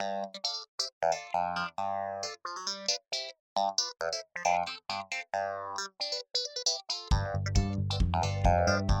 Thank you.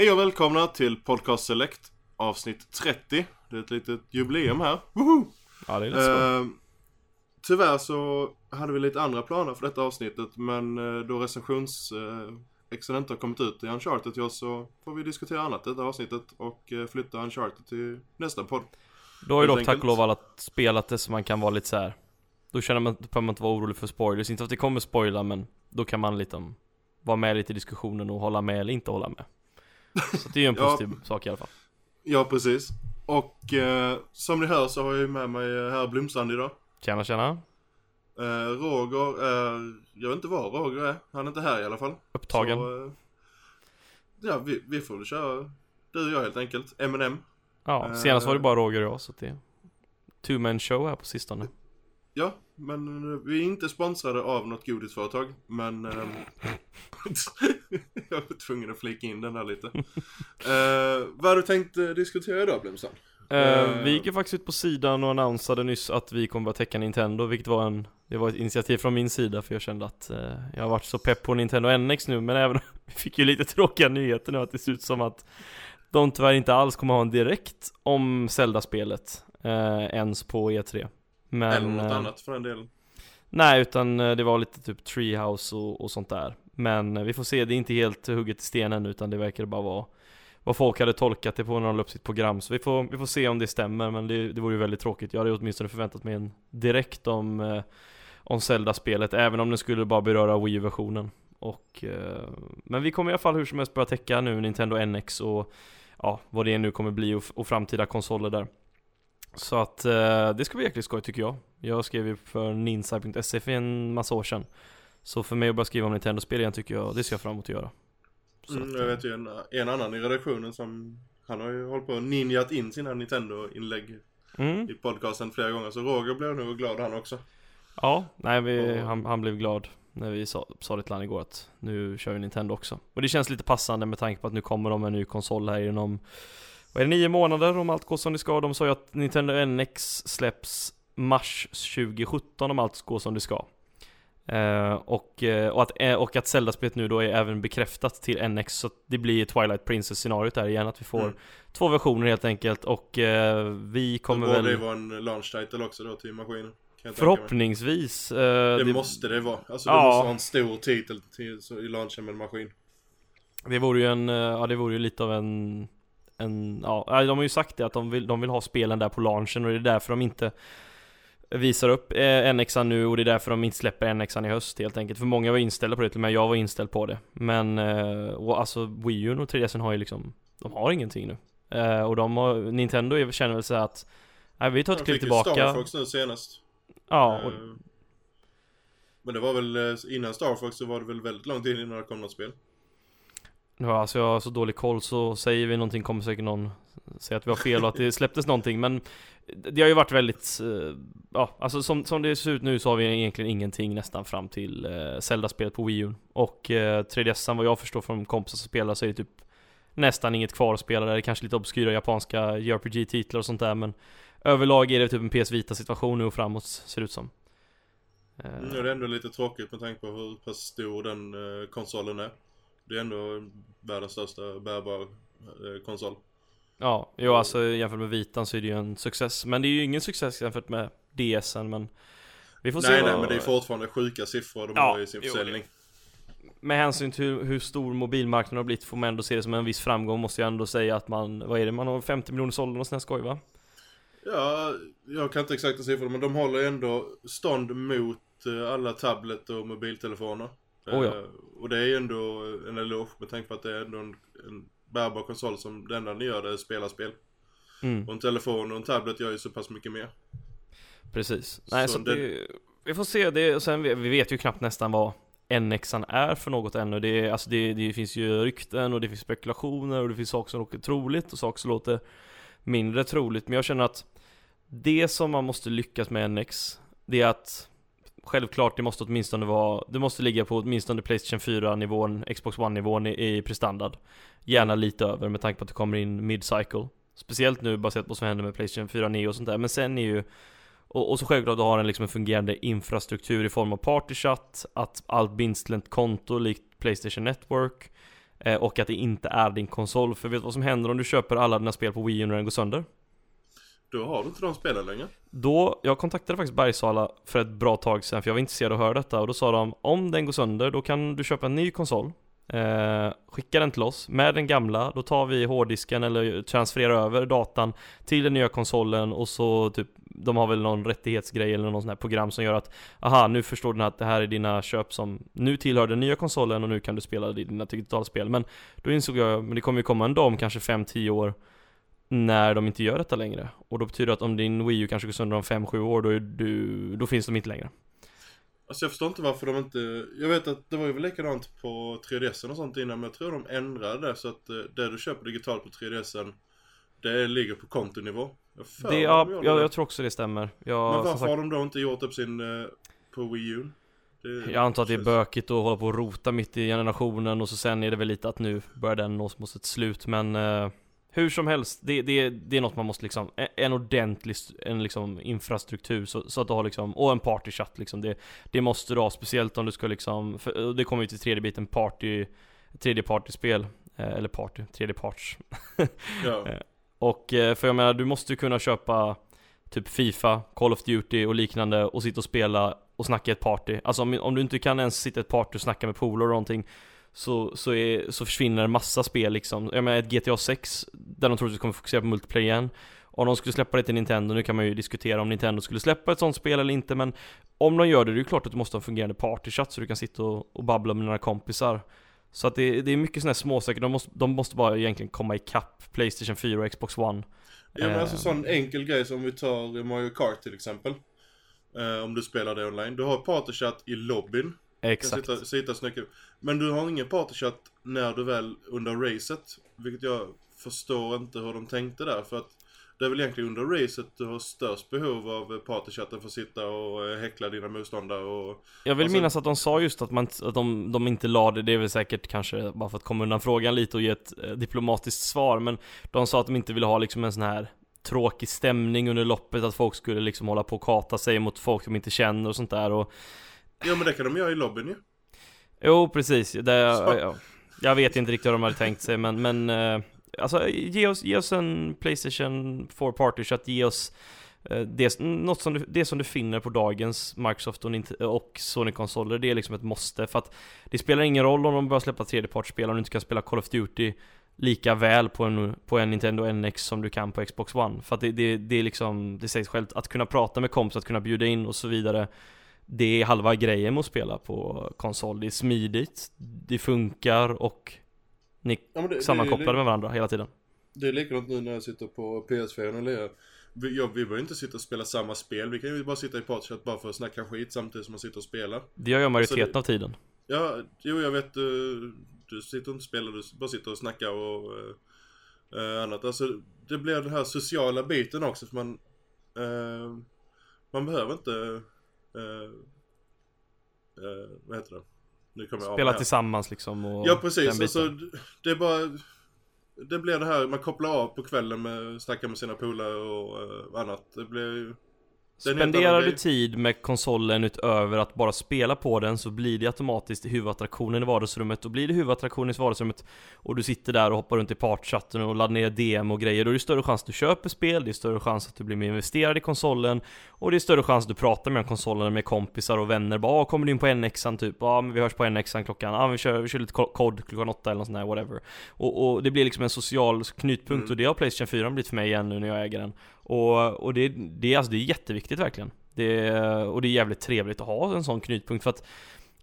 Hej och välkomna till Podcast Select avsnitt 30. Det är ett litet jubileum här. Woho! Ja, det är så. Eh, tyvärr så hade vi lite andra planer för detta avsnittet men eh, då recensions eh, inte har kommit ut i Uncharted till oss så får vi diskutera annat i detta avsnittet och eh, flytta Uncharted till nästa podd. Då har ju dock tack och lov alla spelat det så man kan vara lite så här. Då känner man, behöver man inte vara orolig för spoilers. Inte att det kommer spoila men då kan man liksom vara med lite i diskussionen och hålla med eller inte hålla med. Så det är ju en Ja. positiv sak i alla fall. Ja precis. Och eh, som ni hör så har jag ju med mig eh, herr Blomstrand idag. Tjena tjena. Eh, Roger är, jag vet inte var Roger är, han är inte här i alla fall. Upptagen. Så, eh, ja, vi, vi får väl köra du och jag helt enkelt. M&M. ja, eh, senast var det bara Roger och jag så det är two man show här på sistone. Ja, men eh, vi är inte sponsrade av något godisföretag, men jag var tvungen att flika in den där lite. Eh, vad har du tänkt eh, diskutera idag Blomstrand? Eh, Eh. vi gick ju faktiskt ut på sidan och annonsade nyss att vi kommer att täcka Nintendo, vilket var en Det var ett initiativ från min sida för jag kände att eh, jag har varit så pepp på Nintendo NX nu men även vi fick ju lite tråkiga nyheter nu att det ser ut som att de tyvärr inte alls kommer ha en direkt om Zelda-spelet eh, ens på E3. Men, Eller något annat för den delen. Nej, utan det var lite typ Treehouse och, och sånt där. Men vi får se, det är inte helt hugget i stenen utan det verkar bara vara vad folk hade tolkat det på när de la upp sitt program. Så vi får, vi får se om det stämmer, men det, det vore ju väldigt tråkigt. Jag hade åtminstone förväntat mig en direkt om, eh, om Zelda-spelet, även om det skulle bara beröra Wii-versionen. Och, eh, men vi kommer i alla fall hur som helst börja täcka nu Nintendo NX och ja, vad det nu kommer bli och, och framtida konsoler där. Så att eh, det ska bli jäkligt skoj tycker jag. Jag skrev ju för ninsa.se för en massa år sedan. Så för mig att börja skriva om Nintendo-spel igen tycker jag, det ser jag fram emot att göra. Mm, jag eh, vet ju en, en annan i redaktionen som, han har ju hållit på och ninjat in sina Nintendo-inlägg mm, i podcasten flera gånger. Så Roger blev nog glad han också. ja, nej vi, Och- han, han blev glad när vi sa, sa det till honom igår att nu kör vi Nintendo också. Och det känns lite passande med tanke på att nu kommer de med en ny konsol här inom, vad är det, nio månader om allt går som det ska. De sa ju att Nintendo NX släpps mars 2017 om allt går som det ska. Eh, och, eh, och, att, eh, och att Zelda-spelet nu då är även bekräftat till NX så det blir Twilight Princess-scenariot där igen, att vi får Mm. två versioner helt enkelt och eh, vi kommer borde väl det vara en launch title också då till maskinen. förhoppningsvis eh, Det, måste det vara. Alltså det Ja. måste vara en stor titel till, så, i launchen med en maskin. Det vore ju en, ja det vore ju lite av en, en, ja de har ju sagt det att de vill, de vill ha spelen där på launchen och det är därför de inte visar upp eh, NXan nu och det är därför de inte släpper NXan i höst helt enkelt. För många var inställda på det, till och med jag var inställd på det. Men, eh, och alltså Wii U och 3DSen har ju liksom, de har ingenting nu. Eh, och de har, Nintendo känner väl så att, nej vi tar ett De kliv fick ju tillbaka. Star Fox nu senast. Ja, och, Eh, Men det var väl, eh, innan Star Fox så var det väl väldigt lång tid innan det kom något spel. Ja, alltså jag har så dålig koll så säger vi någonting kommer säkert någon säga att vi har fel och att det släpptes någonting men Det har ju varit väldigt, eh, ja alltså som, som det ser ut nu så har vi egentligen ingenting nästan fram till eh, Zelda-spelet på Wii U Och eh, 3DS vad jag förstår från kompisar som spelar så är det typ Nästan inget kvar att spela där, det är kanske lite obskyra japanska JRPG-titlar och sånt där men Överlag är det typ en PS Vita situation nu och framåt ser det ut som eh. Nu Mm, och det är ändå lite tråkigt med tanke på hur pass stor den eh, konsolen är. Det är ändå världens största bärbara konsol. Ja, jo alltså jämfört med Vitan så är det ju en success Men det är ju ingen success jämfört med DSen men Vi får se Nej vad, nej men det är fortfarande sjuka siffror de Ja, har i sin jo, försäljning. Med hänsyn till hur, hur stor mobilmarknaden har blivit får man ändå se det som en viss framgång måste jag ändå säga att man Vad är det? Man har 50 miljoner sålda och sån här skoj va? Ja, jag kan inte exakta siffror men de håller ändå stånd mot eh, alla tablet och mobiltelefoner. Oh ja. Eh, och det är ju ändå en eloge med tanke på att det är ändå en, en bärbar konsol som det enda den gör det är spela spel. Mm, Och en telefon och en tablet gör ju så pass mycket mer. precis Nej så, Så det, Vi får se det, och sen vi, vi vet ju knappt nästan vad NXan är för något ännu. Det, är, alltså det, det finns ju rykten och det finns spekulationer och det finns saker som låter troligt och saker som låter mindre troligt. Men jag känner att det som man måste lyckas med NX, det är att Självklart, det måste åtminstone vara, det måste ligga på åtminstone Playstation 4-nivån, Xbox One-nivån i, i prestandard. Gärna lite över med tanke på att det kommer in mid-cycle. Speciellt nu baserat på vad som händer med Playstation 4 Neo och sånt där, men sen är ju och, och så självklart du har en liksom en fungerande infrastruktur i form av partychat, att allt binds till ett konto likt Playstation Network eh, Och att det inte är din konsol, för vet du vad som händer om du köper alla dina spel på Wii U när den går sönder? Då har du inte de spelen längre. Då, jag kontaktade faktiskt Bergsala för ett bra tag sedan för jag var intresserad av att höra detta och då sa de om den går sönder då kan du köpa en ny konsol eh, Skicka den till oss med den gamla, då tar vi hårddisken eller transfererar över datan till den nya konsolen och så typ De har väl någon rättighetsgrej eller någon sån här program som gör att Aha, nu förstår den att det här är dina köp som nu tillhör den nya konsolen och nu kan du spela dina digitala spel Men då insåg jag, men det kommer ju komma en dag om kanske 5-10 år när de inte gör detta längre. Och då betyder det att om din Wii U kanske går sönder om 5-7 år, då, är du, då finns de inte längre. Alltså jag förstår inte varför de inte, jag vet att det var ju väl likadant på 3DSen och sånt innan, men jag tror de ändrade det så att eh, det du köper digitalt på 3DSen, det ligger på kontonivå. Jag det, ja, de jag, jag tror också det stämmer. Jag, men varför sagt... har de då inte gjort upp sin uh, på Wii U? Det, jag antar att det är bökigt att hålla på och rota mitt i generationen och så sen är det väl lite att nu börjar den nås mot ett slut men uh, hur som helst, det, det, det är något man måste liksom, en ordentlig en liksom infrastruktur så, så att du har liksom, och en partychatt liksom, det, det måste du ha, speciellt om du ska liksom, för, det kommer ju till tredje biten party, tredje partyspel, eh, eller party, tredje parts. ja. Eh, och eh, för jag menar, du måste ju kunna köpa typ Fifa, Call of Duty och liknande och sitta och spela och snacka i ett party. Alltså om, om du inte kan ens sitta i ett party och snacka med polare och någonting så, så, är, så försvinner en massa spel liksom. Jag menar ett GTA 6, där de troligtvis kommer fokusera på multiplayer igen. Om de skulle släppa det till Nintendo, nu kan man ju diskutera om Nintendo skulle släppa ett sånt spel eller inte, men om de gör det, det är ju klart att du måste ha en fungerande partychatt så du kan sitta och, och babbla med dina kompisar. Så att det, det är mycket sådana här småsaker, de måste, de måste bara egentligen komma ikapp Playstation 4 och Xbox One. Ja men alltså sån enkel grej som vi tar Mario Kart till exempel. Eh, om du spelar det online. Du har partychatt i lobbyn. Exakt. Sitta, sitta snacka. Men du har ingen partychat när du väl under racet. Vilket jag förstår inte hur de tänkte där. För att det är väl egentligen under racet du har störst behov av partychatten för att sitta och eh, häckla dina motståndare och... Jag vill sen... minnas att de sa just att, man, att de, de inte lade, det är väl säkert kanske bara för att komma undan frågan lite och ge ett eh, diplomatiskt svar Men de sa att de inte ville ha liksom en sån här tråkig stämning under loppet Att folk skulle liksom hålla på och kata sig mot folk de inte känner och sånt där och Ja men det kan de göra i lobbyn ju. Jo precis, det, jag, jag vet inte riktigt hur de hade tänkt sig men, men uh, Alltså ge oss, ge oss en Playstation 4 Party så att ge oss uh, det, något som du, det som du finner på dagens Microsoft och, och Sony-konsoler, det är liksom ett måste för att Det spelar ingen roll om de börjar släppa tredjepartsspel om du inte kan spela Call of Duty lika väl på en, på en Nintendo NX som du kan på Xbox One. För att det, det, det är liksom, det sägs självt, att kunna prata med kompisar, att kunna bjuda in och så vidare det är halva grejen med att spela på konsol. Det är smidigt, det funkar och ni ja, det, sammankopplade med varandra hela tiden. Det är likadant nu när jag sitter på PS4 och lirar. Vi, ja, vi behöver inte sitta och spela samma spel. Vi kan ju bara sitta i partychat bara för att snacka skit samtidigt som man sitter och spelar. Det gör jag majoriteten det, av tiden. Ja, jo jag vet. Du, du sitter och inte spelar, du bara sitter och snackar och uh, annat. Alltså det blir den här sociala biten också för man uh, Man behöver inte Uh, uh, vad heter det? Nu kommer Spela tillsammans liksom och Ja precis, alltså det är bara Det blir det här, man kopplar av på kvällen med, snackar med sina polare och uh, annat. Det blir Spenderar du tid med konsolen utöver att bara spela på den så blir det automatiskt huvudattraktionen i vardagsrummet. Och blir det huvudattraktionen i vardagsrummet och du sitter där och hoppar runt i partchatten och laddar ner DM och grejer då är det större chans att du köper spel, det är större chans att du blir mer investerad i konsolen och det är större chans att du pratar med konsolen med kompisar och vänner. Bara kommer du in på NXan typ, ja men vi hörs på NXan klockan, ja vi kör, vi kör lite kod klockan åtta eller något sånt där, whatever. Och, och det blir liksom en social knutpunkt mm. och det har Playstation 4 blivit för mig igen nu när jag äger den och, och det, det, alltså, det är jätteviktigt verkligen. Det, och det är jävligt trevligt att ha en sån knutpunkt för att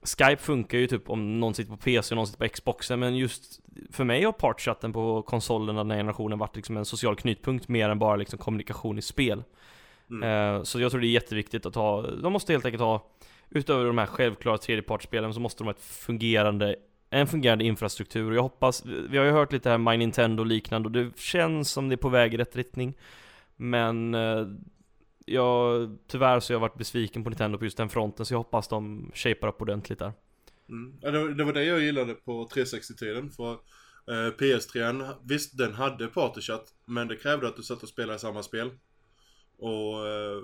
Skype funkar ju typ om någon sitter på PC och någon sitter på Xboxen men just för mig har partchatten på konsolerna den här generationen varit liksom en social knutpunkt mer än bara liksom kommunikation i spel. Mm. Uh, så jag tror det är jätteviktigt att ha, de måste helt enkelt ha utöver de här självklara tredjepartsspelen så måste de ha ett fungerande en fungerande infrastruktur och jag hoppas, vi har ju hört lite här My Nintendo och liknande och det känns som det är på väg i rätt riktning men eh, jag, tyvärr så har jag varit besviken på Nintendo på just den fronten så jag hoppas de shapar upp ordentligt där Mm. Ja, det, var, det var det jag gillade på 360-tiden för eh, PS3, visst den hade partychat men det krävde att du satt och spelade i samma spel. Och eh,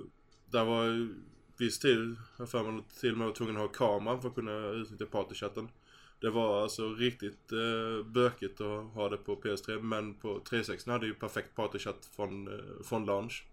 där var viss tid, jag för mig till och med var tvungen att ha kameran för att kunna utnyttja partychatten. Det var alltså riktigt eh, bökigt att ha det på PS3 men på 360 hade ju perfekt partychat från, eh, från launch.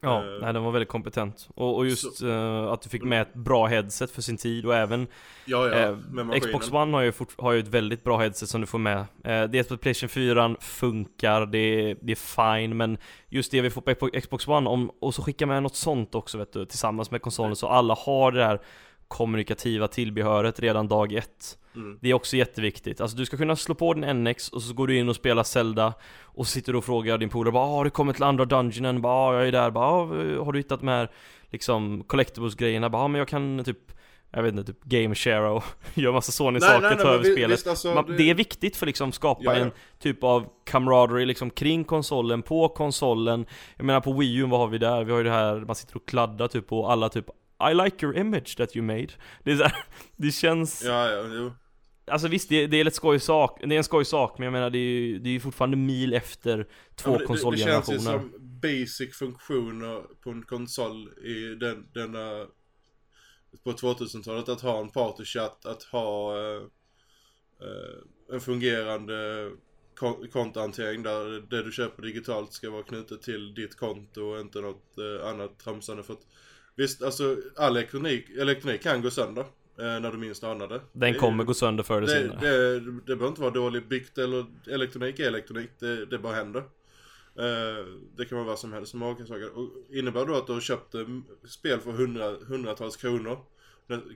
Ja, Eh, nej den var väldigt kompetent. Och, och just eh, att du fick med ett bra headset för sin tid och även Ja, ja, maskinen. Xbox One har ju, fort, har ju ett väldigt bra headset som du får med. Det på Playstation 4 funkar, det, är- det är fine, men just det vi får på Xbox One, om, och så skicka med något sånt också vet du, tillsammans med konsolen så alla har det där kommunikativa tillbehöret redan dag ett. Mm. Det är också jätteviktigt. Alltså du ska kunna slå på din NX och så går du in och spelar Zelda Och sitter och frågar din polare bara ah, har du kommit till andra dungeonen? Bara ah, jag är där. Bara ah, har du hittat de här liksom collectibles grejerna? Bara men jag kan typ jag vet inte, typ game share och göra massa Nej, saker, nej, nej, ta men över vi- spelet. visst, alltså, Man, det- det är viktigt för liksom skapa Ja, ja. en typ av camaraderie liksom kring konsolen, på konsolen. Jag menar på Wii U, vad har vi där? Vi har ju det här, man sitter och kladdar typ på alla typ I like your image that you made. Det är så här, det känns Ja, ja, jo. Alltså visst, det, det är skoj sak, det är en skoj sak, men jag menar det är ju det är ju fortfarande mil efter två Ja, det- Det, det känns ju konsolgenerationer. som basic funktioner på en konsol i den, denna på 2000-talet att ha en partychatt, att ha eh, eh, en fungerande kon- kontohantering där det du köper digitalt ska vara knutet till ditt konto och inte något eh, annat tramsande för att Visst, alltså all elektronik, elektronik kan gå sönder eh, när du minst anar det. Den Det kommer gå sönder förr eller senare. det, det behöver inte vara dåligt byggt eller elektronik är elektronik. Det, det bara händer. Eh, det kan vara vad som helst som olika saker. Och innebär då att du har köpt eh, spel för hundra, hundratals kronor.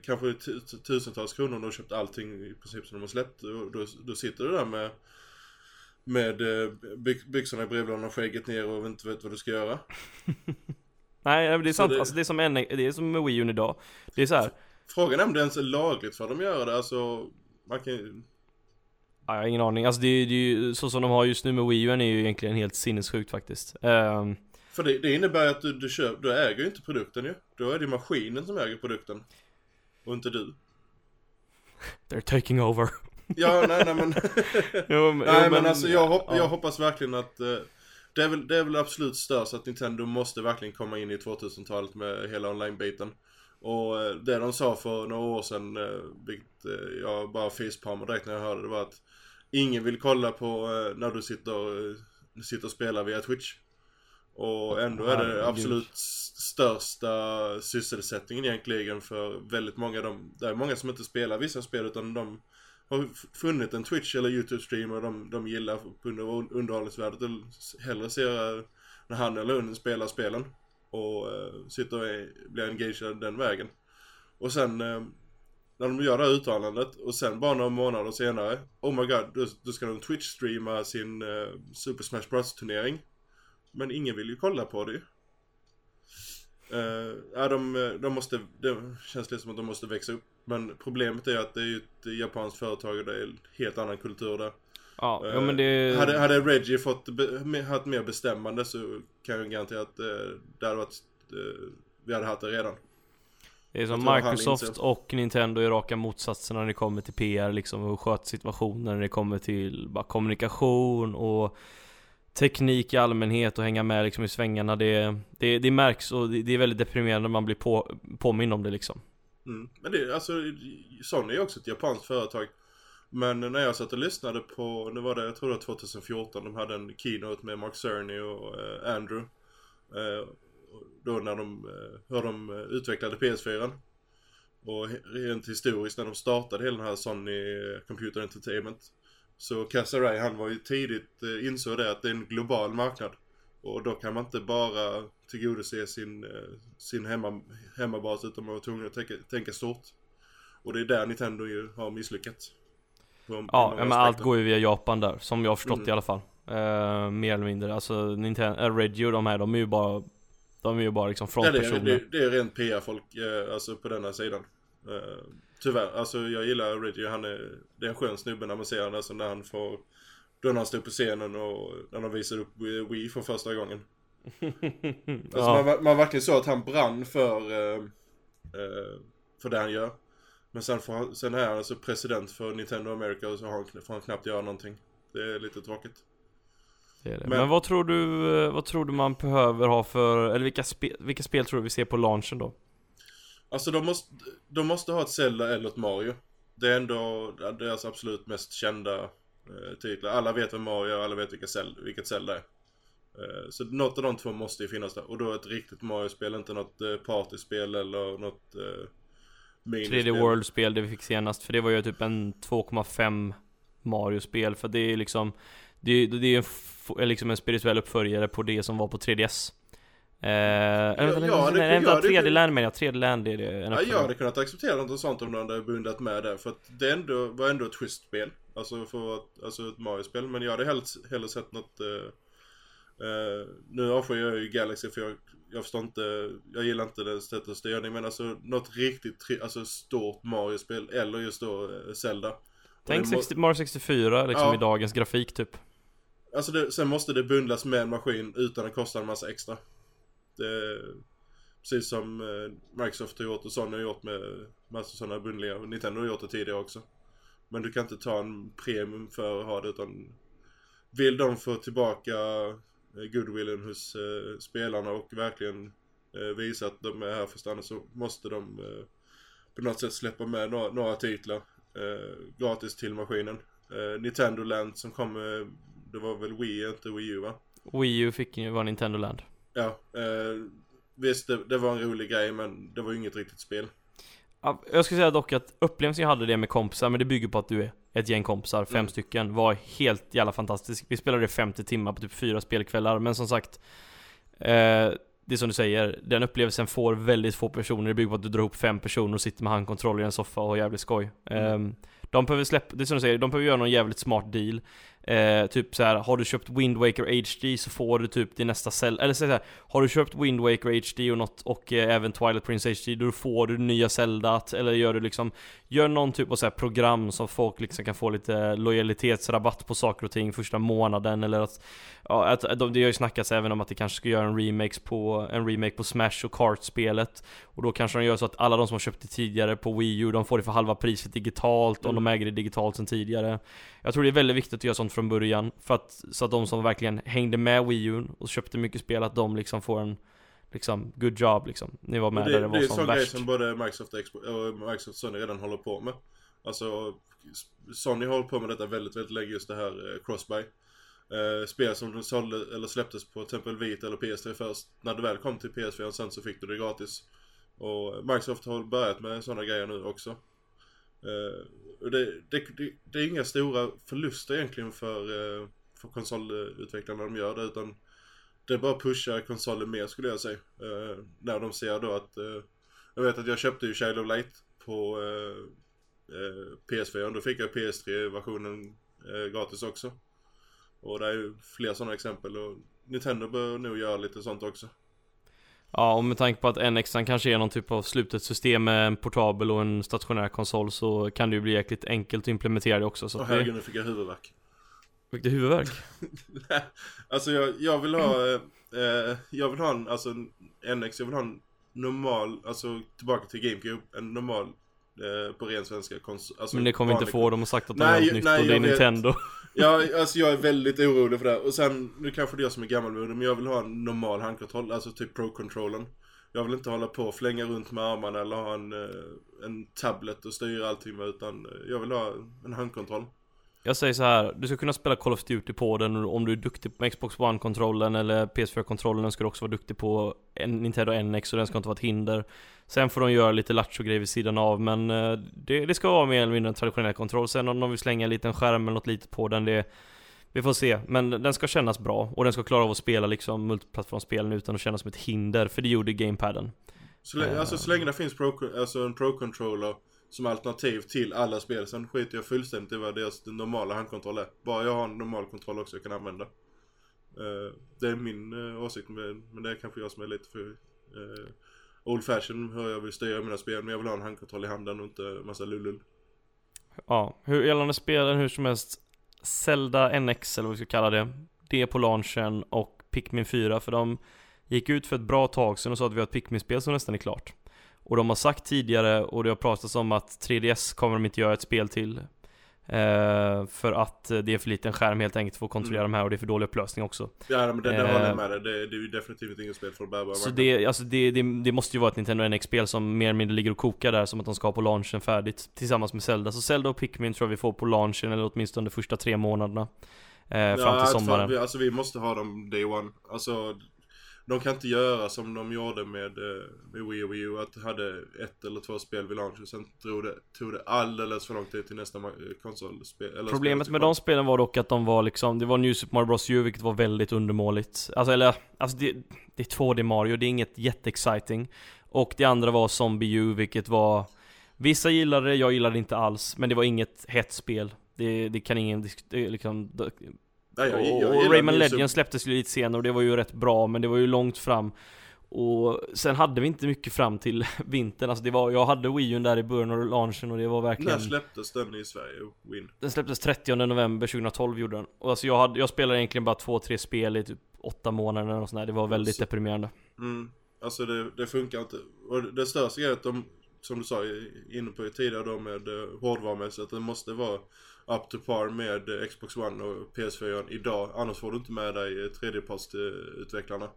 Kanske tu- tusentals kronor och du har köpt allting i princip som de har släppt. Och då, då sitter du där med med eh, byx- byxorna i brevlådan och skägget ner och inte vet vad du ska göra. Nej, men det är sant. det- Alltså det är som, en, det är som med Wii U idag. Det är så här. Frågan är om det ens är lagligt för dem att göra det. Alltså, man kan ju... Ja, jag har ingen aning. Alltså det, är- det är ju, så som de har just nu med Wii U är ju egentligen helt sinnessjukt faktiskt. Ehm, För det, det innebär att du, du, köp, du äger ju inte produkten ju. Då är det maskinen som äger produkten. Och inte du. they're taking over. Ja, nej, nej men... jo, men, nej jo, men alltså jag, hopp, ja. jag hoppas verkligen att... det, är väl, det är väl absolut störst att Nintendo måste verkligen komma in i 2000-talet med hela online-biten. Och eh, det de sa för några år sedan, eh, vilket eh, jag bara facepalmade direkt när jag hörde det var att ingen vill kolla på när du sitter, sitter och spelar via Twitch. Och ändå är det absolut största sysselsättningen egentligen för väldigt många. dem. det är många som inte spelar vissa spel utan de har funnit en Twitch eller YouTube-streamer de, de gillar på grund av underhållningsvärdet och hellre ser när han eller hon spelar spelen och eh, sitter och är, blir engagerad den vägen. Och sen eh, när de gör det här uttalandet och sen bara några månader senare Oh my god, då, då ska de Twitch-streama sin eh, Super Smash Bros turnering. Men ingen vill ju kolla på det ju. Uh, ja, de, eh, de måste, det känns lite som att de måste växa upp. Men problemet är att det är ju ett japanskt företag och det är en helt annan kultur där. Ja, Eh, ja men det... Hade, hade Reggie fått be, haft mer bestämmande så kan jag garantera att eh, det hade varit, eh, vi hade haft det redan. Det är som Microsoft och Nintendo är raka motsatsen när det kommer till PR liksom och sköta situationer när det kommer till bara kommunikation och teknik i allmänhet och hänga med liksom i svängarna. Det, det, det märks och det, det är väldigt deprimerande när man blir på, påmind om det liksom. Mm. Men det, alltså, Sony är också ett japanskt företag. Men när jag satt och lyssnade på, nu var det, jag tror det var 2014, de hade en keynote med Mark Cerny och eh, Andrew. Eh, då när de, eh, hur de eh, utvecklade PS4. Och rent historiskt när de startade hela den här Sony Computer Entertainment. Så Casaray han var ju tidigt, eh, insåg det att det är en global marknad. Och då kan man inte bara tillgodose sin, eh, sin hemma, hemmabas utan man var tvungen att tänka, tänka stort. Och det är där Nintendo ju har misslyckats. På- Ja, men allt går ju via Japan där, som jag har förstått Mm. i alla fall. Eh, mer eller mindre. Alltså Nintendo, äh, Reggie och de här, de är ju bara De är ju bara liksom Ja, det, är, frontpersoner. det, det är rent PR-folk, eh, alltså på denna sidan. Eh, tyvärr, alltså jag gillar Reggie, han är, det är en skön snubbe när man ser honom, alltså när han får, då när han stod på scenen och när de visade upp Wii för första gången. Alltså ja. man, man verkligen så att han brann för, eh, eh, för det han gör. Men sen, får sen är han alltså president för Nintendo America och så har han, får han knappt göra någonting. Det är lite tråkigt. Det det. Men- Men, vad tror du, eh, vad tror du man behöver ha för, eller vilka, spe, vilka spel tror du vi ser på launchen då? Alltså de måste, de måste ha ett Zelda eller ett Mario. Det är ändå deras absolut mest kända titlar. Alla vet vem Mario är, alla vet vilka Zelda, vilket Zelda är. Eh, så något av de två måste ju finnas där. Och då ett riktigt Mario-spel, inte något eh, partyspel eller något eh, minispel. 3D World-spel det vi fick senast, för det var ju typ en 2,5 Mario-spel, för det är liksom Det, det är f- är liksom en spirituell uppföljare på det som var på 3DS Eh, eller, ja, nej, det- nej, vänta, ja, det- 3D Land menar jag, 3D Land är det en Ja, jag hade kunnat acceptera något sånt om de hade bundat med det. För att det ändå, var ändå ett schysst spel. Alltså för att, alltså ett Mario-spel. Men jag hade hellre, hellre sett något... eh, eh, nu avskyr jag ju Galaxy för jag, jag förstår inte, jag gillar inte det sättet att styrning. Men alltså något riktigt, alltså stort Mario-spel. Eller just då eh, Zelda. Tänk det må- 60, Mario 64 liksom Ja. i dagens grafik typ Alltså det, sen måste det bundlas med en maskin utan att kosta en massa extra. Det, precis som eh, Microsoft har gjort och Sony har gjort med massa sådana bundlingar. Nintendo har gjort det tidigare också. Men du kan inte ta en premium för att ha det utan vill de få tillbaka eh, goodwillen hos eh, spelarna och verkligen eh, visa att de är här för att stanna så måste de eh, på något sätt släppa med några, några titlar eh, gratis till maskinen. Eh, Nintendo Land som kom, det var väl Wii, inte Wii U va? Wii U fick ju vara Nintendo Land Ja, visst det, det var en rolig grej men det var ju inget riktigt spel. Ja, Jag skulle säga dock att upplevelsen jag hade det med kompisar, men det bygger på att du är ett gäng kompisar, fem Mm. stycken, var helt jävla fantastisk. Vi spelade 50 timmar på typ fyra spelkvällar, men som sagt eh, Det är som du säger, den upplevelsen får väldigt få personer, det bygger på att du drar ihop fem personer och sitter med handkontroller i en soffa och har jävligt skoj. Mm. Eh, de behöver släppa, det är som du säger, de behöver göra någon jävligt smart deal. Eh, typ så här, har du köpt Wind Waker HD så får du typ din nästa cell, eller så här, har du köpt Wind Waker HD och något, och eh, även Twilight Prince HD, då får du nya Zelda, eller gör du liksom Gör någon typ av så här program som folk liksom kan få lite lojalitetsrabatt på saker och ting första månaden eller att Ja, att, att de, det har ju snackats även om att det kanske ska göra en remake på, en remake på Smash och Kart-spelet Och då kanske de gör så att alla de som har köpt det tidigare på Wii U, de får det för halva priset digitalt om Mm. de äger det digitalt sedan tidigare Jag tror det är väldigt viktigt att göra sånt från början, för att, så att de som verkligen hängde med Wii U och köpte mycket spel, att de liksom får en Liksom, good job liksom. Ni var med Och där det, det det är var en som sån grej värst. som både Microsoft och, Microsoft Sony redan håller på med. Alltså Sony har hållit på med detta väldigt, väldigt länge just det här eh, crossbuy. Eh, spel som de sålde eller släpptes på till exempel Vita eller PS3 först. När det väl kom till PS4 och sen så fick du det gratis. Och Microsoft har börjat med sådana grejer nu också. Och det, det, det, är inga stora förluster egentligen för, eh, för konsolutvecklarna de gör det utan det är bara att pusha konsolen mer skulle jag säga. Uh, när de ser då att uh, jag vet att jag köpte ju Child of Light på uh, PS4 och då fick jag PS3-versionen gratis också. Och det är ju fler sådana exempel och Nintendo bör nog göra lite sånt också. Ja, och med tanke på att NX kanske är någon typ av slutet system med en portabel och en stationär konsol så kan det ju bli jäkligt enkelt att implementera det också så Och att det... nu fick jag huvudvärk. Fick du huvudvärk? alltså jag, jag vill ha, eh, jag vill ha en, alltså en NX, jag vill ha en normal, alltså tillbaka till GameCube, en normal eh, på ren svenska konsol. Alltså, Men det kommer inte få, de har sagt att de Nej, har något nytt nej, och det är jag vet. Ja, alltså jag är väldigt orolig för det. Och sen, nu kanske det är jag som är gammalmodig, men jag vill ha en normal handkontroll, alltså typ Pro-controllen. Jag vill inte hålla på och flänga runt med armarna eller ha en, eh, en tablet och styra allting med, utan eh, jag vill ha en handkontroll. Jag säger så här, du ska kunna spela Call of Duty på den och om du är duktig på Xbox One-kontrollen eller PS4-kontrollen ska du också vara duktig på Nintendo NX och den ska inte vara ett hinder Sen får de göra lite lattjo-grejer vid sidan av men eh, det, det ska vara mer eller mindre en traditionell kontroll Sen om de vill slänga en liten skärm eller något litet på den, det Vi får se, men den ska kännas bra och den ska klara av att spela liksom multiplattformsspelen utan att kännas som ett hinder, för det gjorde gamepaden Så, länge- alltså, så länge det finns pro, alltså en Pro-controller som alternativ till alla spel, sen skiter jag fullständigt i vad deras normala handkontroll är. Bara jag har en normal kontroll också jag kan använda. Eh, det är min uh, åsikt men det är kanske jag som är lite för old fashion hur jag vill styra mina spel. Men jag vill ha en handkontroll i handen och inte massa lullull. Ja, hur gällande spelen hur som helst Zelda NX eller vad vi ska kalla det Det på launchen och Pikmin 4 för de gick ut för ett bra tag sedan och sa att vi har ett Pikmin-spel som nästan är klart Och de har sagt tidigare och det har pratats om att 3DS kommer de inte göra ett spel till Eh, för att det är för liten skärm helt enkelt för att kontrollera mm. de här och det är för dålig upplösning också. Ja men det, det håller jag eh, med dig, det, det är ju definitivt inget spel för bärbara Så det, alltså det, det, det, måste ju vara ett Nintendo NX-spel som mer eller mindre ligger och kokar där som att de ska ha på launchen färdigt Tillsammans med Zelda, så Zelda och Pikmin tror jag vi får på launchen eller åtminstone de första tre månaderna eh, Fram till sommaren. Vi, Alltså vi måste ha dem day one. Alltså de kan inte göra som de gjorde med, eh, med Wii och Wii U, att de hade ett eller två spel vid launch och sen tog det, tog det alldeles för lång tid till nästa konsolspel. Problemet med de spelen var dock att de var liksom, det var New Super Mario Bros U vilket var väldigt undermåligt. Alltså eller, alltså det, det är 2D Mario, det är inget jätteexciting. Och det andra var Zombie U vilket var Vissa gillade det, jag gillade det inte alls, men det var inget hett spel. Det, det kan ingen liksom, Ja, jag, jag, jag och Rayman Legends släpptes ju lite senare och det var ju rätt bra men det var ju långt fram. Och sen hade vi inte mycket fram till vintern, alltså det var, jag hade Wii U där i början av launchen och det var verkligen När släpptes den i Sverige, Win? Den släpptes 30 november 2012 gjorde den. Och alltså jag, hade, jag spelade egentligen bara två, tre spel i typ åtta månader och sådär, det var väldigt Så, deprimerande. Mm, Alltså det, det, funkar inte, och det största är att de, som du sa inne på tidigare då med eh, hårdvarumässigt, att det måste vara up to par med Xbox One och PS4 idag. Annars får du inte med dig tredjepartsutvecklarna.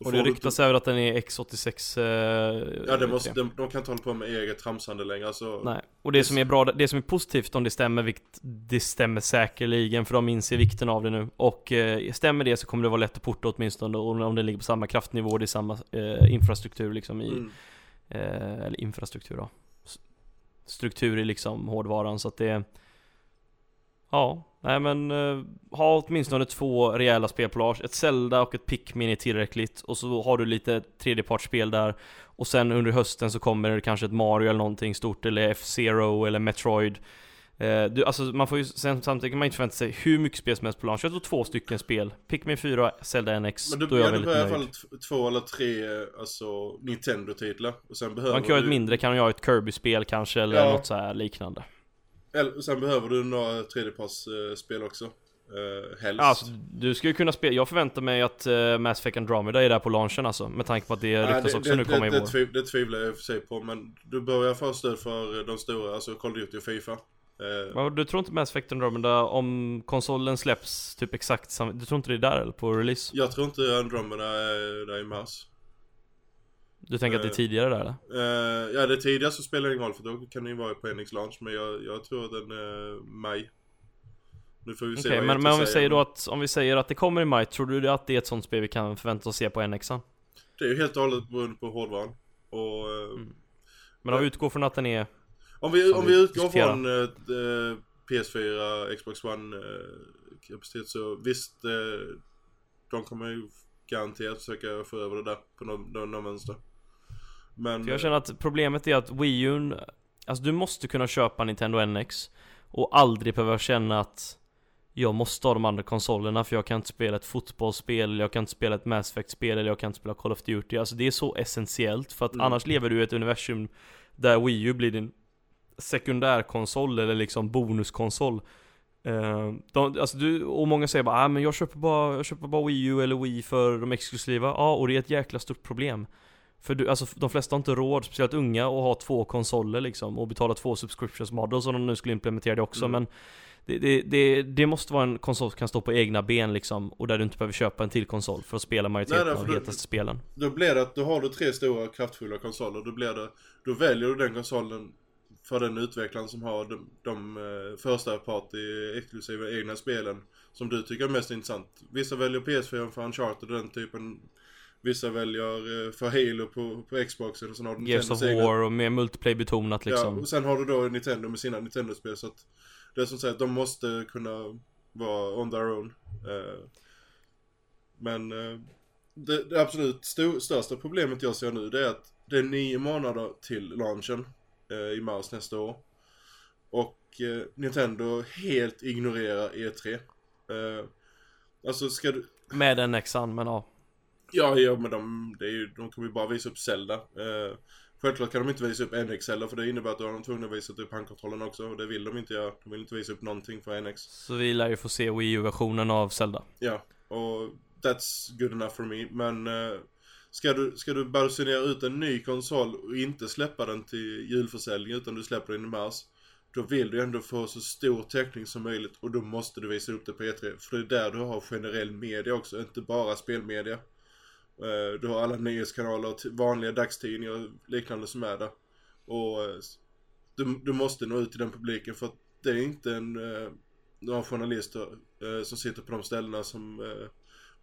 Och, och det ryktas inte... även att den är X86 eh, Ja det måste, de, de, kan inte hålla på med eget tramsande längre alltså, Nej, och det som är bra, det som är positivt om det stämmer, vilket det stämmer säkerligen för de inser vikten av det nu Och eh, stämmer det så kommer det vara lätt att porta åtminstone och om det ligger på samma kraftnivå, det är samma eh, infrastruktur liksom i mm. eh, Eller infrastruktur då Struktur i liksom hårdvaran så att det Ja, nej men uh, ha åtminstone två rejäla spelpolage. Ett Zelda och ett Pikmin är tillräckligt. Och så har du lite tredjepartsspel där. Och sen under hösten så kommer det kanske ett Mario eller någonting stort, eller F-Zero eller Metroid. Uh, du, alltså man får ju, sen, samtidigt kan man inte förvänta sig hur mycket spel som helst på launch. Jag tror två stycken spel. Pikmin 4, Zelda NX. Men du, då är jag väldigt nöjd. i alla fall två eller tre, alltså Nintendo-titlar. Och sen behöver Man kan ju ha ett mindre, kan ju ha ett Kirby-spel kanske, eller ja. något så här liknande. Eller, sen behöver du några tredjepartsspel också. Uh, helst. Alltså, du skulle kunna spela, jag förväntar mig att uh, Mass Effect Andromeda är där på launchen alltså Med tanke på att det ryktas också det, nu komma i vår det, det tvivlar jag i och för sig på men Du börjar få stöd för de stora, alltså Call of Duty och Fifa uh, Du tror inte Mass Effect Andromeda, om konsolen släpps typ exakt samma, du tror inte det är där eller på release? Jag tror inte Andromeda är där i mars du tänker att det är eh, tidigare där eller? Uh, ja det är tidigare så spelar det ingen roll för då kan det ju vara på Enix launch men jag, jag tror den är maj. Nu får vi se okay, men, men om vi säger då att, om vi säger att det kommer i maj, tror du att det är ett sånt spel vi kan förvänta oss se på NX? Det är ju helt och hållet beroende på hårdvaran. Och, uh, mm. Men om vi utgår från att den är Om vi, om vi utgår från uh, PS4, Xbox One kapacitet så visst de kommer ju garanterat försöka få över det där på någon, någon, någon vänster. Men... För jag känner att problemet är att Wii U, alltså du måste kunna köpa Nintendo NX och aldrig behöva känna att jag måste ha de andra konsolerna för jag kan inte spela ett fotbollsspel, eller jag kan inte spela ett Mass Effect-spel, eller jag kan inte spela Call of Duty. Alltså det är så essentiellt, för att mm. annars lever du i ett universum där Wii U blir din sekundärkonsol eller liksom bonuskonsol. Uh, de, alltså du, och många säger bara ah, men jag köper bara, jag köper bara Wii U eller Wii för de exklusiva. Ja, och det är ett jäkla stort problem. För du, alltså de flesta har inte råd, speciellt unga, att ha två konsoler liksom och betala två subscriptions models om de nu skulle implementera det också mm. men det, det, det, det, måste vara en konsol som kan stå på egna ben liksom och där du inte behöver köpa en till konsol för att spela majoriteten Nej, av de hetaste spelen. Då blir det att då har du tre stora kraftfulla konsoler, då blir det, då väljer du den konsolen för den utvecklaren som har de, de uh, första party exklusiva egna spelen som du tycker är mest intressant. Vissa väljer PS4 för Uncharted och den typen Vissa väljer eh, för Halo på, på Xboxen och sen har du Gears of War och mer multiplayer betonat liksom. Ja, och sen har du då Nintendo med sina Nintendo-spel så att det är som sagt, de måste kunna vara on their own. Uh, men uh, det, det, absolut st största problemet jag ser nu det är att det är nio månader till launchen i mars nästa år. Och Nintendo helt ignorerar E3. alltså ska du, Med NXan, men ja. Ja, ja men de, det är ju, de kommer ju bara visa upp Zelda. Eh, självklart kan de inte visa upp NX heller för det innebär att då är de tvungna visa upp handkontrollen också och det vill de inte göra. De vill inte visa upp någonting för NX. Så vi lär ju få se Wii U-versionen av Zelda. Ja, och that's good enough for me. Men eh, ska du, ska du basunera ut en ny konsol och inte släppa den till julförsäljning utan du släpper den i mars. Då vill du ändå få så stor täckning som möjligt och då måste du visa upp det på E3. För det är där du har generell media också, inte bara spelmedia. Eh, du har alla nyhetskanaler, och vanliga dagstidningar och liknande som är där. Och eh, du, du måste nå ut till den publiken för att det är inte en, eh, några journalister som sitter på de ställena som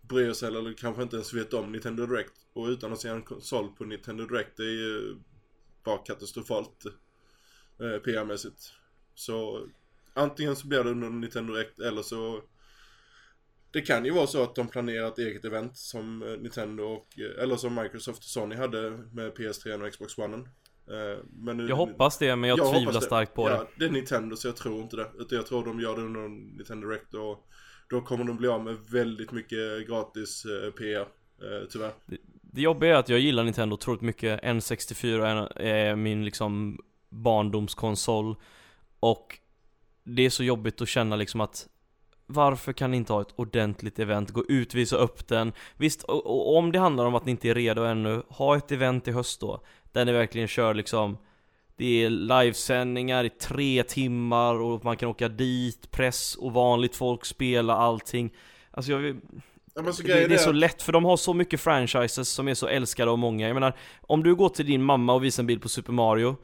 bryr sig eller kanske inte ens vet om Nintendo Direct. Och utan att se en konsol på Nintendo Direct det är ju bara katastrofalt PR-mässigt. Så antingen så blir det under Nintendo Direct eller så det kan ju vara så att de planerar ett eget event som eh, Nintendo och, eh, eller som Microsoft och Sony hade med PS3 och Xbox One. Eh, Men nu, Jag hoppas det, men jag, hoppas tvivlar det. starkt på ja, det. det är Nintendo så jag tror inte det. Utan jag tror de gör det under Nintendo Direct och då kommer de bli av med väldigt mycket gratis PR. Tyvärr. Det jobbiga är att jag gillar Nintendo otroligt mycket. N64 är- är min liksom barndomskonsol. Och det är så jobbigt att känna liksom att varför kan ni inte ha ett ordentligt event? Gå ut, visa upp den. Visst, och, och om det handlar om att ni inte är redo ännu, ha ett event i höst då. Där ni verkligen kör liksom det är livesändningar i tre timmar och man kan åka dit, press och vanligt folk spela allting. Alltså jag Ja, det, det är så lätt, för de har så mycket franchises som är så älskade av många. Jag menar, om du går till din mamma och visar en bild på Super Mario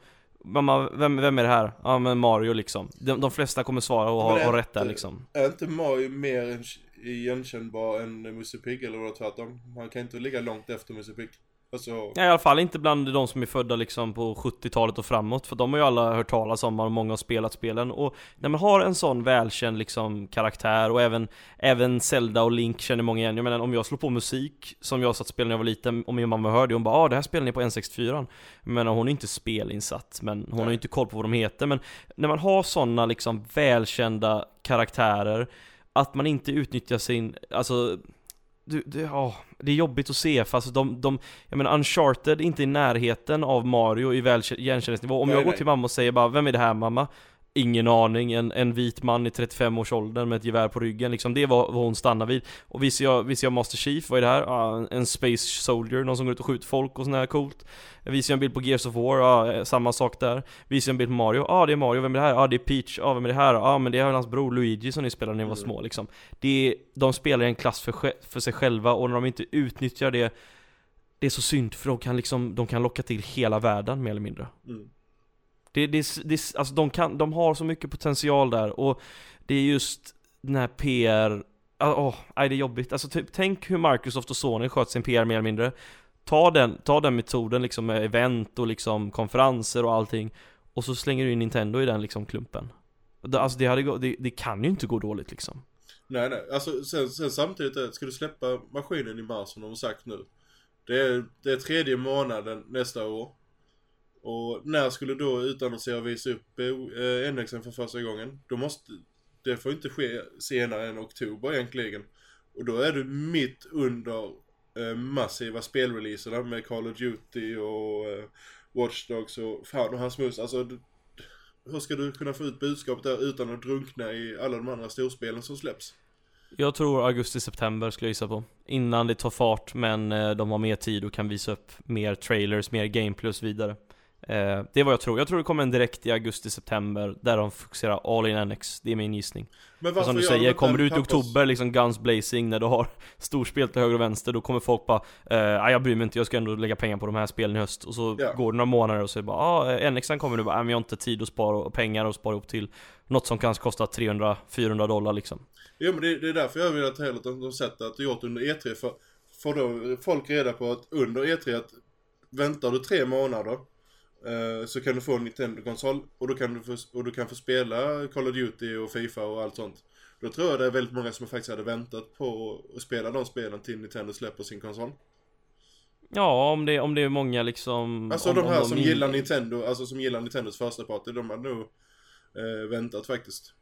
Mamma, vem, vem är det här? Ja men Mario liksom. De, de flesta kommer svara och ha, rätt där liksom. Är inte Mario mer en- igenkännbar än Musse Pigg eller vad tvärtom? Man kan inte ligga långt efter Musse Pigg. Alltså, Ja, I alla fall inte bland de som är födda liksom på 70-talet och framåt, för de har ju alla hört talas om och många har spelat spelen. Och när man har en sån välkänd liksom karaktär och även, även Zelda och Link känner många igen. Jag menar om jag slår på musik som jag satt spela när jag var liten och min mamma hörde, hon bara ah, det här spelar ni på N64 Men hon är inte spelinsatt, men hon har ju Nej. inte koll på vad de heter. Men när man har såna liksom välkända karaktärer, att man inte utnyttjar sin, alltså du, det, ja, det är jobbigt att se alltså de, de, jag menar Uncharted är inte i närheten av Mario i välkä- igenkänningsnivå. Om Nej, jag går nej. till mamma och säger bara 'Vem är det här mamma?' Ingen aning, en, en vit man i 35-årsåldern med ett gevär på ryggen liksom, det är vad, hon stannar vid. Och visar jag, visar jag Master Chief, vad är det här? Ja, en- Space Soldier, någon som går ut och skjuter folk och sånt här coolt. Visar jag en bild på Gears of War, ja, eh, samma sak där. Visar jag en bild på Mario, ja det är Mario, vem är det här? Ja det är Peach, ja vem är det här? Ja men det är hans bror Luigi som ni spelade när ni var Mm. små liksom. Det är, de spelar i en klass för, för sig själva och när de inte utnyttjar det Det är så synd för de kan liksom, de kan locka till hela världen mer eller mindre. mm. Det, det, det, alltså de, kan, de har så mycket potential där och det är just den här PR ah, oh, nej det är jobbigt. Alltså typ, tänk hur Microsoft och Sony sköt sin PR mer eller mindre. Ta den, ta den metoden liksom med event och liksom konferenser och allting och så slänger du in Nintendo i den liksom klumpen. Alltså det, hade, det, det kan ju inte gå dåligt liksom. Nej, nej. Alltså sen, sen samtidigt, eh, ska du släppa maskinen i mars som de har sagt nu. Det är, det är tredje månaden nästa år. Och när skulle då utannonsera och visa upp eh, NXen för första gången? Då måste, det får inte ske senare än oktober egentligen. Och då är du mitt under eh, massiva spelreleaserna med Call of Duty och eh, Watch Dogs och fan och hans mus. Alltså, hur ska du kunna få ut budskapet där utan att drunkna i alla de andra storspelen som släpps? Jag tror augusti-september skulle jag gissa på. Innan det tar fart, men eh, de har mer tid och kan visa upp mer trailers, mer gameplay och så vidare. Eh, det är vad jag tror. Jag tror det kommer en direkt i augusti-september, där de fokuserar all in NX. Det är min gissning. Men För som du säger, kommer du ut i oktober, liksom guns blazing, när du har storspel till höger och vänster, då kommer folk bara eh, "Nej, jag bryr mig inte, jag ska ändå lägga pengar på de här spelen i höst. Och så Ja. går det några månader och så är det bara ah, eh, NXen kommer nu bara, "Nej, men jag har inte tid att spara och pengar och spara ihop till något som kanske kostar 300-400 dollar liksom. Jo men det, det är därför jag vill att att de, sätter att du gjort under E3 för får då folk reda på att under E3 att väntar du tre månader eh, så kan du få en Nintendo-konsol och då kan du få, och du kan få spela Call of Duty och Fifa och allt sånt. Då tror jag det är väldigt många som faktiskt hade väntat på att spela de spelen till Nintendo släpper sin konsol. Ja, om det, om det är många liksom Alltså om, de här som in- gillar Nintendo, alltså som gillar Nintendos första party, de har nog eh, väntat faktiskt.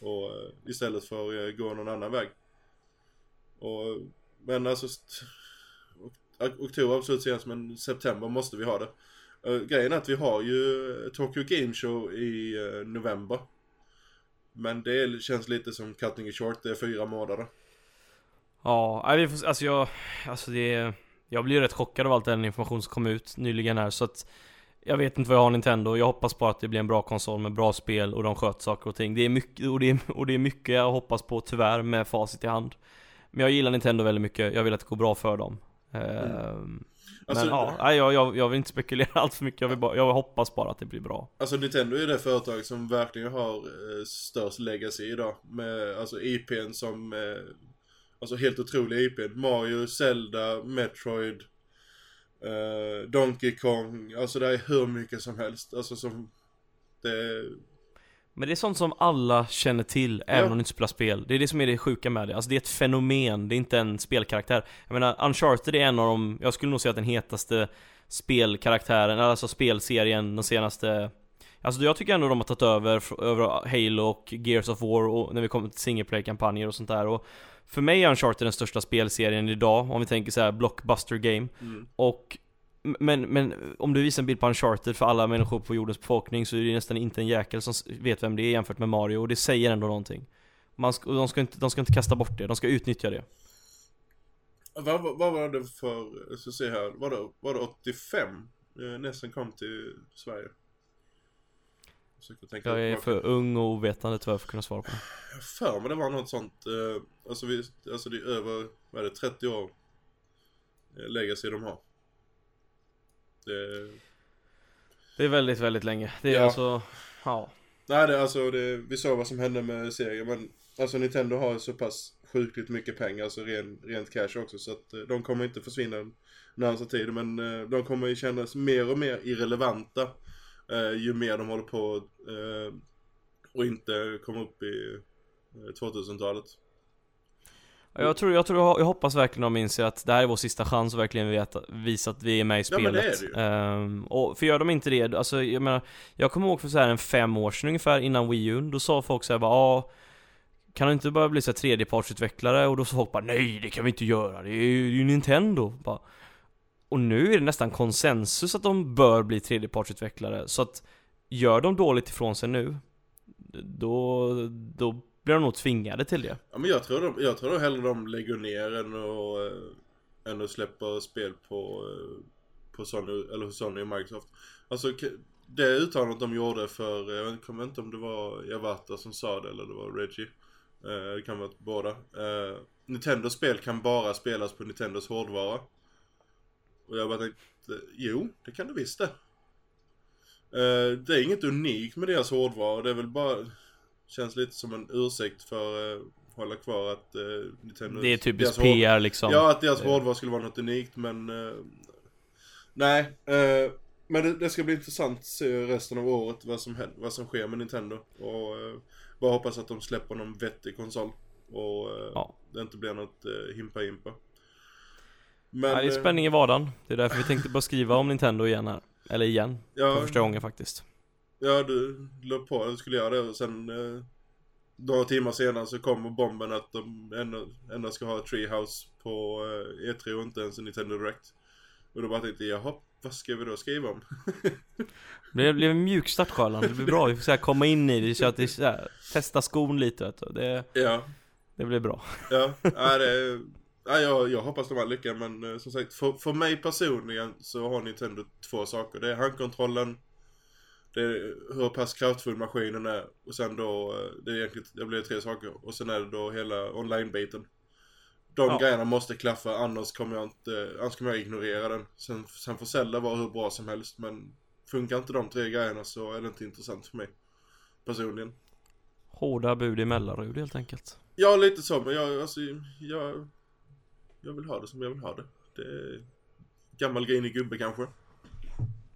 Och eh, istället för att eh, gå någon annan väg. Och, men alltså, oktober absolut senast, men september måste vi ha det. Uh, grejen är att vi har ju Tokyo Game Show i eh, november. Men det känns lite som cutting it short, det är fyra månader. Ja, vi får, alltså jag, alltså det, jag blir ju rätt chockad av all den information som kom ut nyligen här så att Jag vet inte vad jag har Nintendo, jag hoppas bara att det blir en bra konsol med bra spel och de sköter saker och ting Det är mycket, och det är, och det är mycket jag hoppas på tyvärr med facit i hand Men jag gillar Nintendo väldigt mycket, jag vill att det går bra för dem Ehm, Alltså, Men ja, nej, jag, jag, jag vill inte spekulera allt för mycket, jag, vill bara, jag hoppas bara att det blir bra Alltså Nintendo är det företag som verkligen har eh, störst legacy idag. Med alltså IPn som, eh, alltså helt otroliga IPn. Mario, Zelda, Metroid, eh, Donkey Kong. Alltså det är hur mycket som helst. Alltså som, det, Men det är sånt som alla känner till, även Ja. om de inte spelar spel. Det är det som är det sjuka med det. Alltså det är ett fenomen, det är inte en spelkaraktär. Jag menar, Uncharted är en av de, jag skulle nog säga att den hetaste spelkaraktären, alltså spelserien de senaste Alltså jag tycker ändå de har tagit över, över Halo och Gears of War och när vi kommer till single player-kampanjer och sånt där och För mig är Uncharted den största spelserien idag, om vi tänker så här blockbuster game mm. och men, men om du visar en bild på Uncharted för alla människor på jordens befolkning så är det nästan inte en jäkel som vet vem det är jämfört med Mario och det säger ändå någonting. Man ska, de, ska inte, de ska inte kasta bort det, de ska utnyttja det. vad, vad, var det för, jag ska se här, var det, var det 85? Eh, Nessen kom till Sverige. Jag Jag är för ung och ovetande tyvärr för att kunna svara på det. För mig det var något sånt, eh, alltså, vi, alltså det är över, vad är det, 30 år eh, legacy de har. Det, Det är väldigt, väldigt länge. Det är Ja. alltså, ja. nej det, alltså det, vi såg vad som hände med serien men alltså Nintendo har så pass sjukligt mycket pengar, alltså ren, rent cash också så att eh, de kommer inte försvinna den närmsta tiden men eh, de kommer ju kännas mer och mer irrelevanta eh, ju mer de håller på eh, och inte kommer upp i eh, 2000-talet. Jag tror, jag tror, jag hoppas verkligen de inser att det här är vår sista chans att verkligen veta, visa att vi är med i Ja, men det är spelet. det ju. Ehm, och för gör de inte det, alltså jag menar, jag kommer ihåg för så här en fem år sedan ungefär innan Wii U, då sa folk så här bara ah, kan du inte bara bli så här tredjepartsutvecklare? Och då sa folk bara nej det kan vi inte göra, det är ju, det är ju Nintendo. Bara, och nu är det nästan konsensus att de bör bli tredjepartsutvecklare, så att gör de dåligt ifrån sig nu, då, då blir de nog tvingade till det. Ja men jag tror de, jag tror de hellre de lägger ner än att, eh, än att släppa spel på, eh, på Sony, eller Sony och Microsoft. Alltså det uttalandet de gjorde för, jag vet- kommer inte om det var Javata som sa det eller det var Reggie. Eh, det kan vara båda. Eh, Nintendos spel kan bara spelas på Nintendos hårdvara. Och jag bara tänkte, jo det kan det visst det. Eh, det är inget unikt med deras hårdvara, det är väl bara Känns lite som en ursäkt för att hålla kvar att uh, Nintendo Det är typiskt deras hård- PR liksom. Ja, att deras Det- hårdvara skulle vara något unikt men eh, Nej, eh, men det, det ska bli intressant att se resten av året vad som, händer, vad som sker med Nintendo och uh, bara hoppas att de släpper någon vettig konsol och eh, Ja. det inte blir något uh, himpa-himpa Men, Ja, det är eh, spänning i vardagen. Det är därför vi tänkte bara skriva om Nintendo igen här. Eller igen, ja, för första gången faktiskt. Ja, du la på du skulle göra det och sen eh, några timmar senare så kommer bomben att de ändå, ändå ska ha Treehouse på eh, E3 och inte ens en Nintendo Direct. Och då bara tänkte jag, jaha, vad ska vi då skriva om? Det blev en mjukstart Sjöland, det blir bra. Vi får så här komma in i det, så att det så här, testa skon lite vet du. Det, ja, det blir bra. ja, ja, det, ja jag, jag hoppas de har lyckas men eh, som sagt, för, för mig personligen så har Nintendo två saker. Det är handkontrollen, det är hur pass kraftfull maskinen är och sen då, eh, det är egentligen, det blir tre saker. Och sen är det då hela online-biten. De Ja. grejerna måste klaffa, annars kommer jag inte, annars kommer jag ignorera den. Sen, sen får Zelda vara hur bra som helst, men funkar inte de tre grejerna så är det inte intressant för mig. Personligen. Hårda bud i Mellerud helt enkelt. Ja, lite så, men jag, alltså, jag, jag vill ha det som jag vill ha det. Det är gammal grinig gubbe kanske.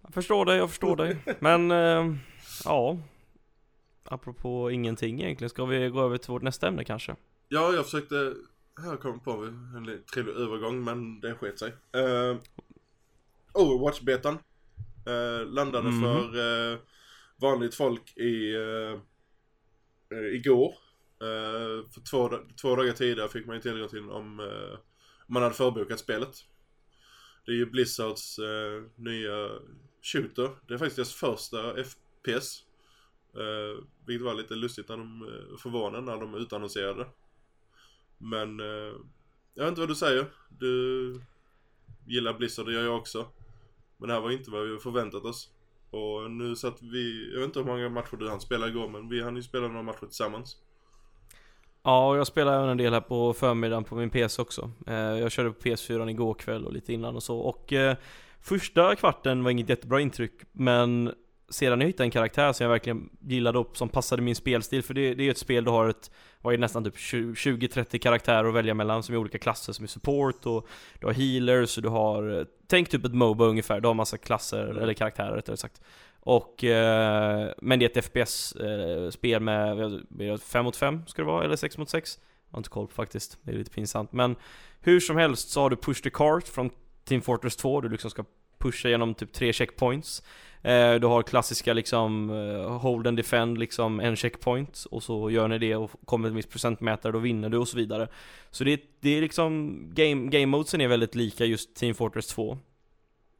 Jag förstår dig, jag förstår dig. Men, eh, ja. Apropå ingenting egentligen, ska vi gå över till vårt nästa ämne kanske? Ja, jag försökte, här kom på en trevlig övergång, men det sket sig. Uh, Overwatch-betan uh, landade Mhm. för eh, vanligt folk i, uh, igår. Eh, för två, två dagar tidigare fick man ju tillgång till om eh, man hade förbokat spelet. Det är ju Blizzards eh, nya shooter. Det är faktiskt deras första FPS. Eh, vilket var lite lustigt när de eh, förvånade när de utannonserade. Men eh, jag vet inte vad du säger. Du gillar Blizzard, det gör jag också. Men det här var inte vad vi förväntat oss. Och nu satt vi, jag vet inte hur många matcher du hann spela igår men vi hann ju spela några matcher tillsammans. Ja, och jag spelade även en del här på förmiddagen på min PC också. Eh, jag körde på PS4 igår kväll och lite innan och så. Och eh, första kvarten var inget jättebra intryck, men sedan jag hittade en karaktär som jag verkligen gillade och som passade min spelstil, för det, det är ju ett spel du har ett, är det, nästan typ 20-30 karaktärer att välja mellan som är olika klasser som är support och du har healers och du har, tänk typ ett Moba ungefär, du har massa klasser, eller karaktärer rättare sagt. Och, eh, men det är ett FPS-spel eh, med 5 mot 5 ska det vara, eller 6 mot 6? Jag har inte koll på faktiskt, det är lite pinsamt. Men hur som helst så har du Push the Cart från Team Fortress 2, du liksom ska pusha genom typ tre checkpoints. Eh, du har klassiska liksom eh, Hold and Defend liksom en checkpoint och så gör ni det och kommer en viss procentmätare då vinner du och så vidare. Så det, det är liksom Game, game modesen är väldigt lika just Team Fortress 2.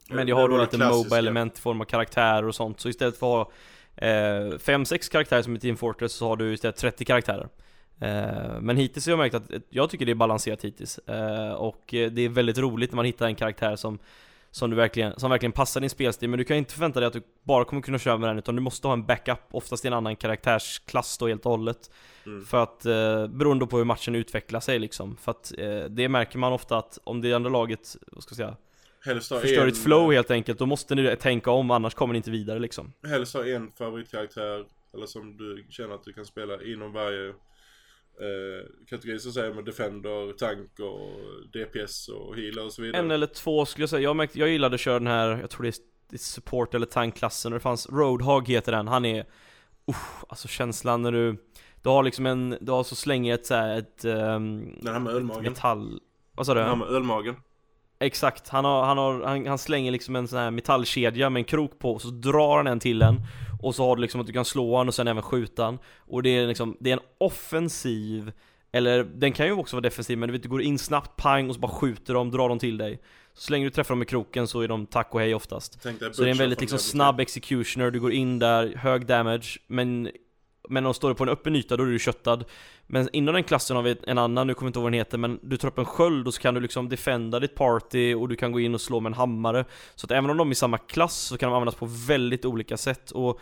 Men jag har då lite Moba-element i form av karaktärer och sånt, så istället för att ha 5-6 eh, karaktärer som i Team Fortress så har du istället 30 karaktärer. Eh, men hittills har jag märkt att jag tycker det är balanserat hittills. Eh, och det är väldigt roligt när man hittar en karaktär som som, du verkligen, som verkligen passar din spelstil, men du kan inte förvänta dig att du bara kommer kunna köra med den utan du måste ha en backup, oftast i en annan karaktärsklass då helt och hållet. Mm. För att, eh, beroende på hur matchen utvecklar sig liksom. För att eh, det märker man ofta att om det andra laget, vad ska jag säga, Helst förstör en... ditt flow helt enkelt, då måste ni tänka om annars kommer ni inte vidare liksom. Helst ha en favoritkaraktär, eller som du känner att du kan spela inom varje eh, kategori så säger man Defender, Tank och DPS och Healer och så vidare. En eller två skulle jag säga. Jag, märkte, jag gillade att köra den här, jag tror det är Support eller Tankklassen och det fanns Roadhog heter den. Han är, uh, alltså känslan när du du har liksom en, du har så slänger ett såhär ett, um, Den här med ölmagen metall Vad sa du? Den här med ölmagen Exakt, han, har, han, har, han, han slänger liksom en sån här metallkedja med en krok på, så drar han en till en Och så har du liksom att du kan slå han och sen även skjuta han. Och det är liksom, det är en offensiv Eller den kan ju också vara defensiv men du vet du går in snabbt, pang och så bara skjuter de, drar de till dig. Så länge du träffar dem med kroken så är de tack och hej oftast. Så det är en väldigt liksom snabb executioner, du går in där, hög damage Men men om du står på en öppen yta då är du köttad. Men inom den klassen har vi en annan, nu kommer jag inte ihåg vad den heter Men du tar upp en sköld och så kan du liksom defenda ditt party och du kan gå in och slå med en hammare. Så att även om de är i samma klass så kan de användas på väldigt olika sätt. Och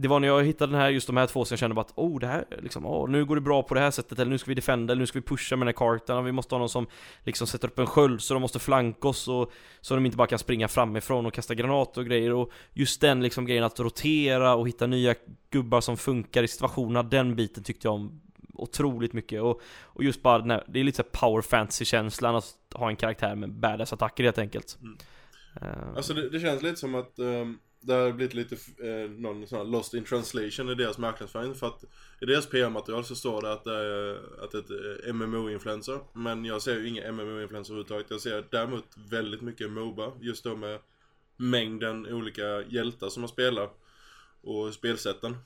det var när jag hittade den här, just de här två som jag kände bara att oh det här liksom, oh, nu går det bra på det här sättet eller nu ska vi defenda eller nu ska vi pusha med den här kartan och vi måste ha någon som liksom sätter upp en sköld så de måste flanka oss och så de inte bara kan springa framifrån och kasta granater och grejer och just den liksom grejen att rotera och hitta nya gubbar som funkar i situationerna, den biten tyckte jag om otroligt mycket och, och just bara den här, det är lite så power fantasy känslan att ha en karaktär med badass attacker helt enkelt. Mm. Uh, alltså det, det, känns lite som att um det har blivit lite eh, någon sån här lost in translation i deras marknadsföring. För att i deras PR-material så står det att det är, att ett MMO-influencer men jag ser ju inga MMO-influencer överhuvudtaget. Jag ser däremot väldigt mycket Moba. Just då med mängden olika hjältar som man spelar. Och spelsätten.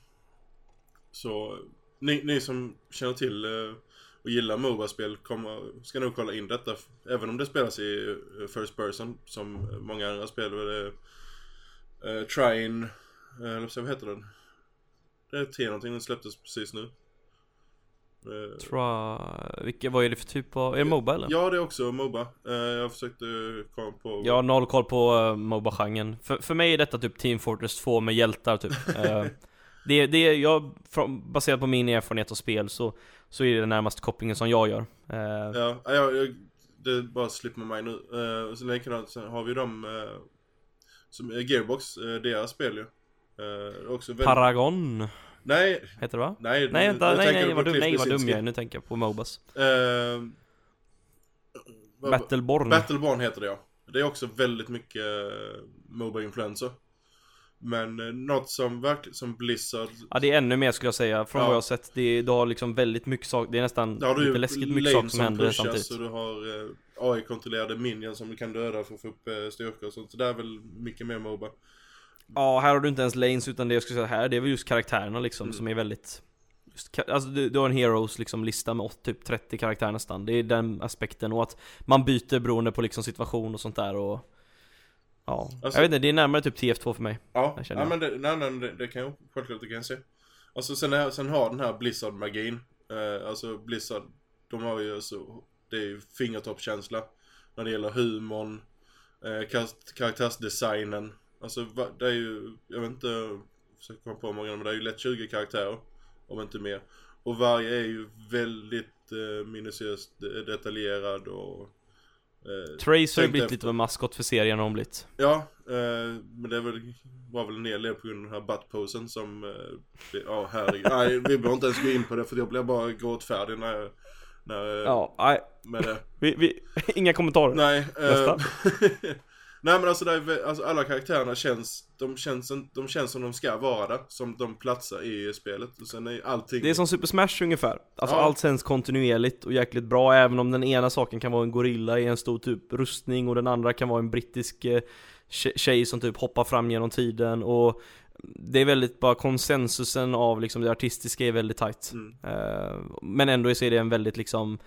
Så ni, ni som känner till eh, och gillar Moba-spel kommer, ska nog kolla in detta. Även om det spelas i eh, First Person som många andra spel. Det Uh, Trine, uh, vad heter den? Det är T någonting, den släpptes precis nu. Uh, Tra... Vilka, vad är det för typ av, är det Moba eller? Ja det är också Moba. Uh, jag försökte komma på... Jag har noll koll på uh, Moba-genren. För, för mig är detta typ Team Fortress 2 med hjältar typ. uh, det, det, jag, från, baserat på min erfarenhet av spel så, så är det den närmaste kopplingen som jag gör. Ja, jag, jag, det bara slipper mig nu. Uh, sen likadant, sen har vi de som är Gearbox, eh, deras spel ju. Eh, också väldigt... Paragon? Nej. Heter det va? Nej, nej, vänta, nej, nej, vad dum, nej, vad dum jag är. Nu tänker jag på Mobas. Uh, Battleborn. Battleborn heter det ja. Det är också väldigt mycket Moba-influenser. Men något som verkligen, som Blizzard Ja det är ännu mer skulle jag säga, från ja. vad jag har sett det, Du har liksom väldigt mycket saker, det är nästan ja, lite läskigt mycket saker som, som händer pushas, samtidigt och du har eh, AI-kontrollerade minions som du kan döda för att få upp eh, styrkor och sånt. Så det är väl mycket mer Moba. Ja, här har du inte ens lanes utan det jag skulle säga här, det är väl just karaktärerna liksom mm. som är väldigt Just, alltså du, du har en Heroes liksom lista med åt, typ 30 karaktärer nästan. Det är den aspekten och att man byter beroende på liksom situation och sånt där och Ja, Alltså- jag vet inte, det är närmare typ TF2 för mig. Ja, Jag ja men det, nej, nej, det, det kan jag självklart det kan jag se. Alltså sen, är, sen har den här Blizzard-magin, eh, alltså Blizzard, de har ju alltså, det är ju fingertoppskänsla när det gäller humorn, eh, kar- karaktärsdesignen. Alltså det är ju, jag vet inte, jag försöker komma på hur många, men det är ju lätt 20 karaktärer, om inte mer. Och varje är ju väldigt eh, minutiöst de- detaljerad och eh, Tracer har ju blivit efter. lite av en maskot för serien hon blivit. Ja, eh, men det väl, var väl en del på grund av den här buttposen som, eh, ja herregud. Nej, vi behöver inte ens gå in på det för jag blev bara gråtfärdig när jag, när, Ja, nej, med det. vi, vi, inga kommentarer. Nej, eh, Nästa. nej men alltså, det är, alltså alla karaktärerna känns, de känns, de känns som de ska vara där, som de platsar i spelet. Och sen är allting... Det är som Super Smash ungefär. Alltså Ja. allt känns kontinuerligt och jäkligt bra även om den ena saken kan vara en gorilla i en stor typ rustning och den andra kan vara en brittisk eh, tje- tjej som typ hoppar fram genom tiden och det är väldigt bara konsensusen av liksom det artistiska är väldigt tight. Mm. Eh, men ändå så är det en väldigt liksom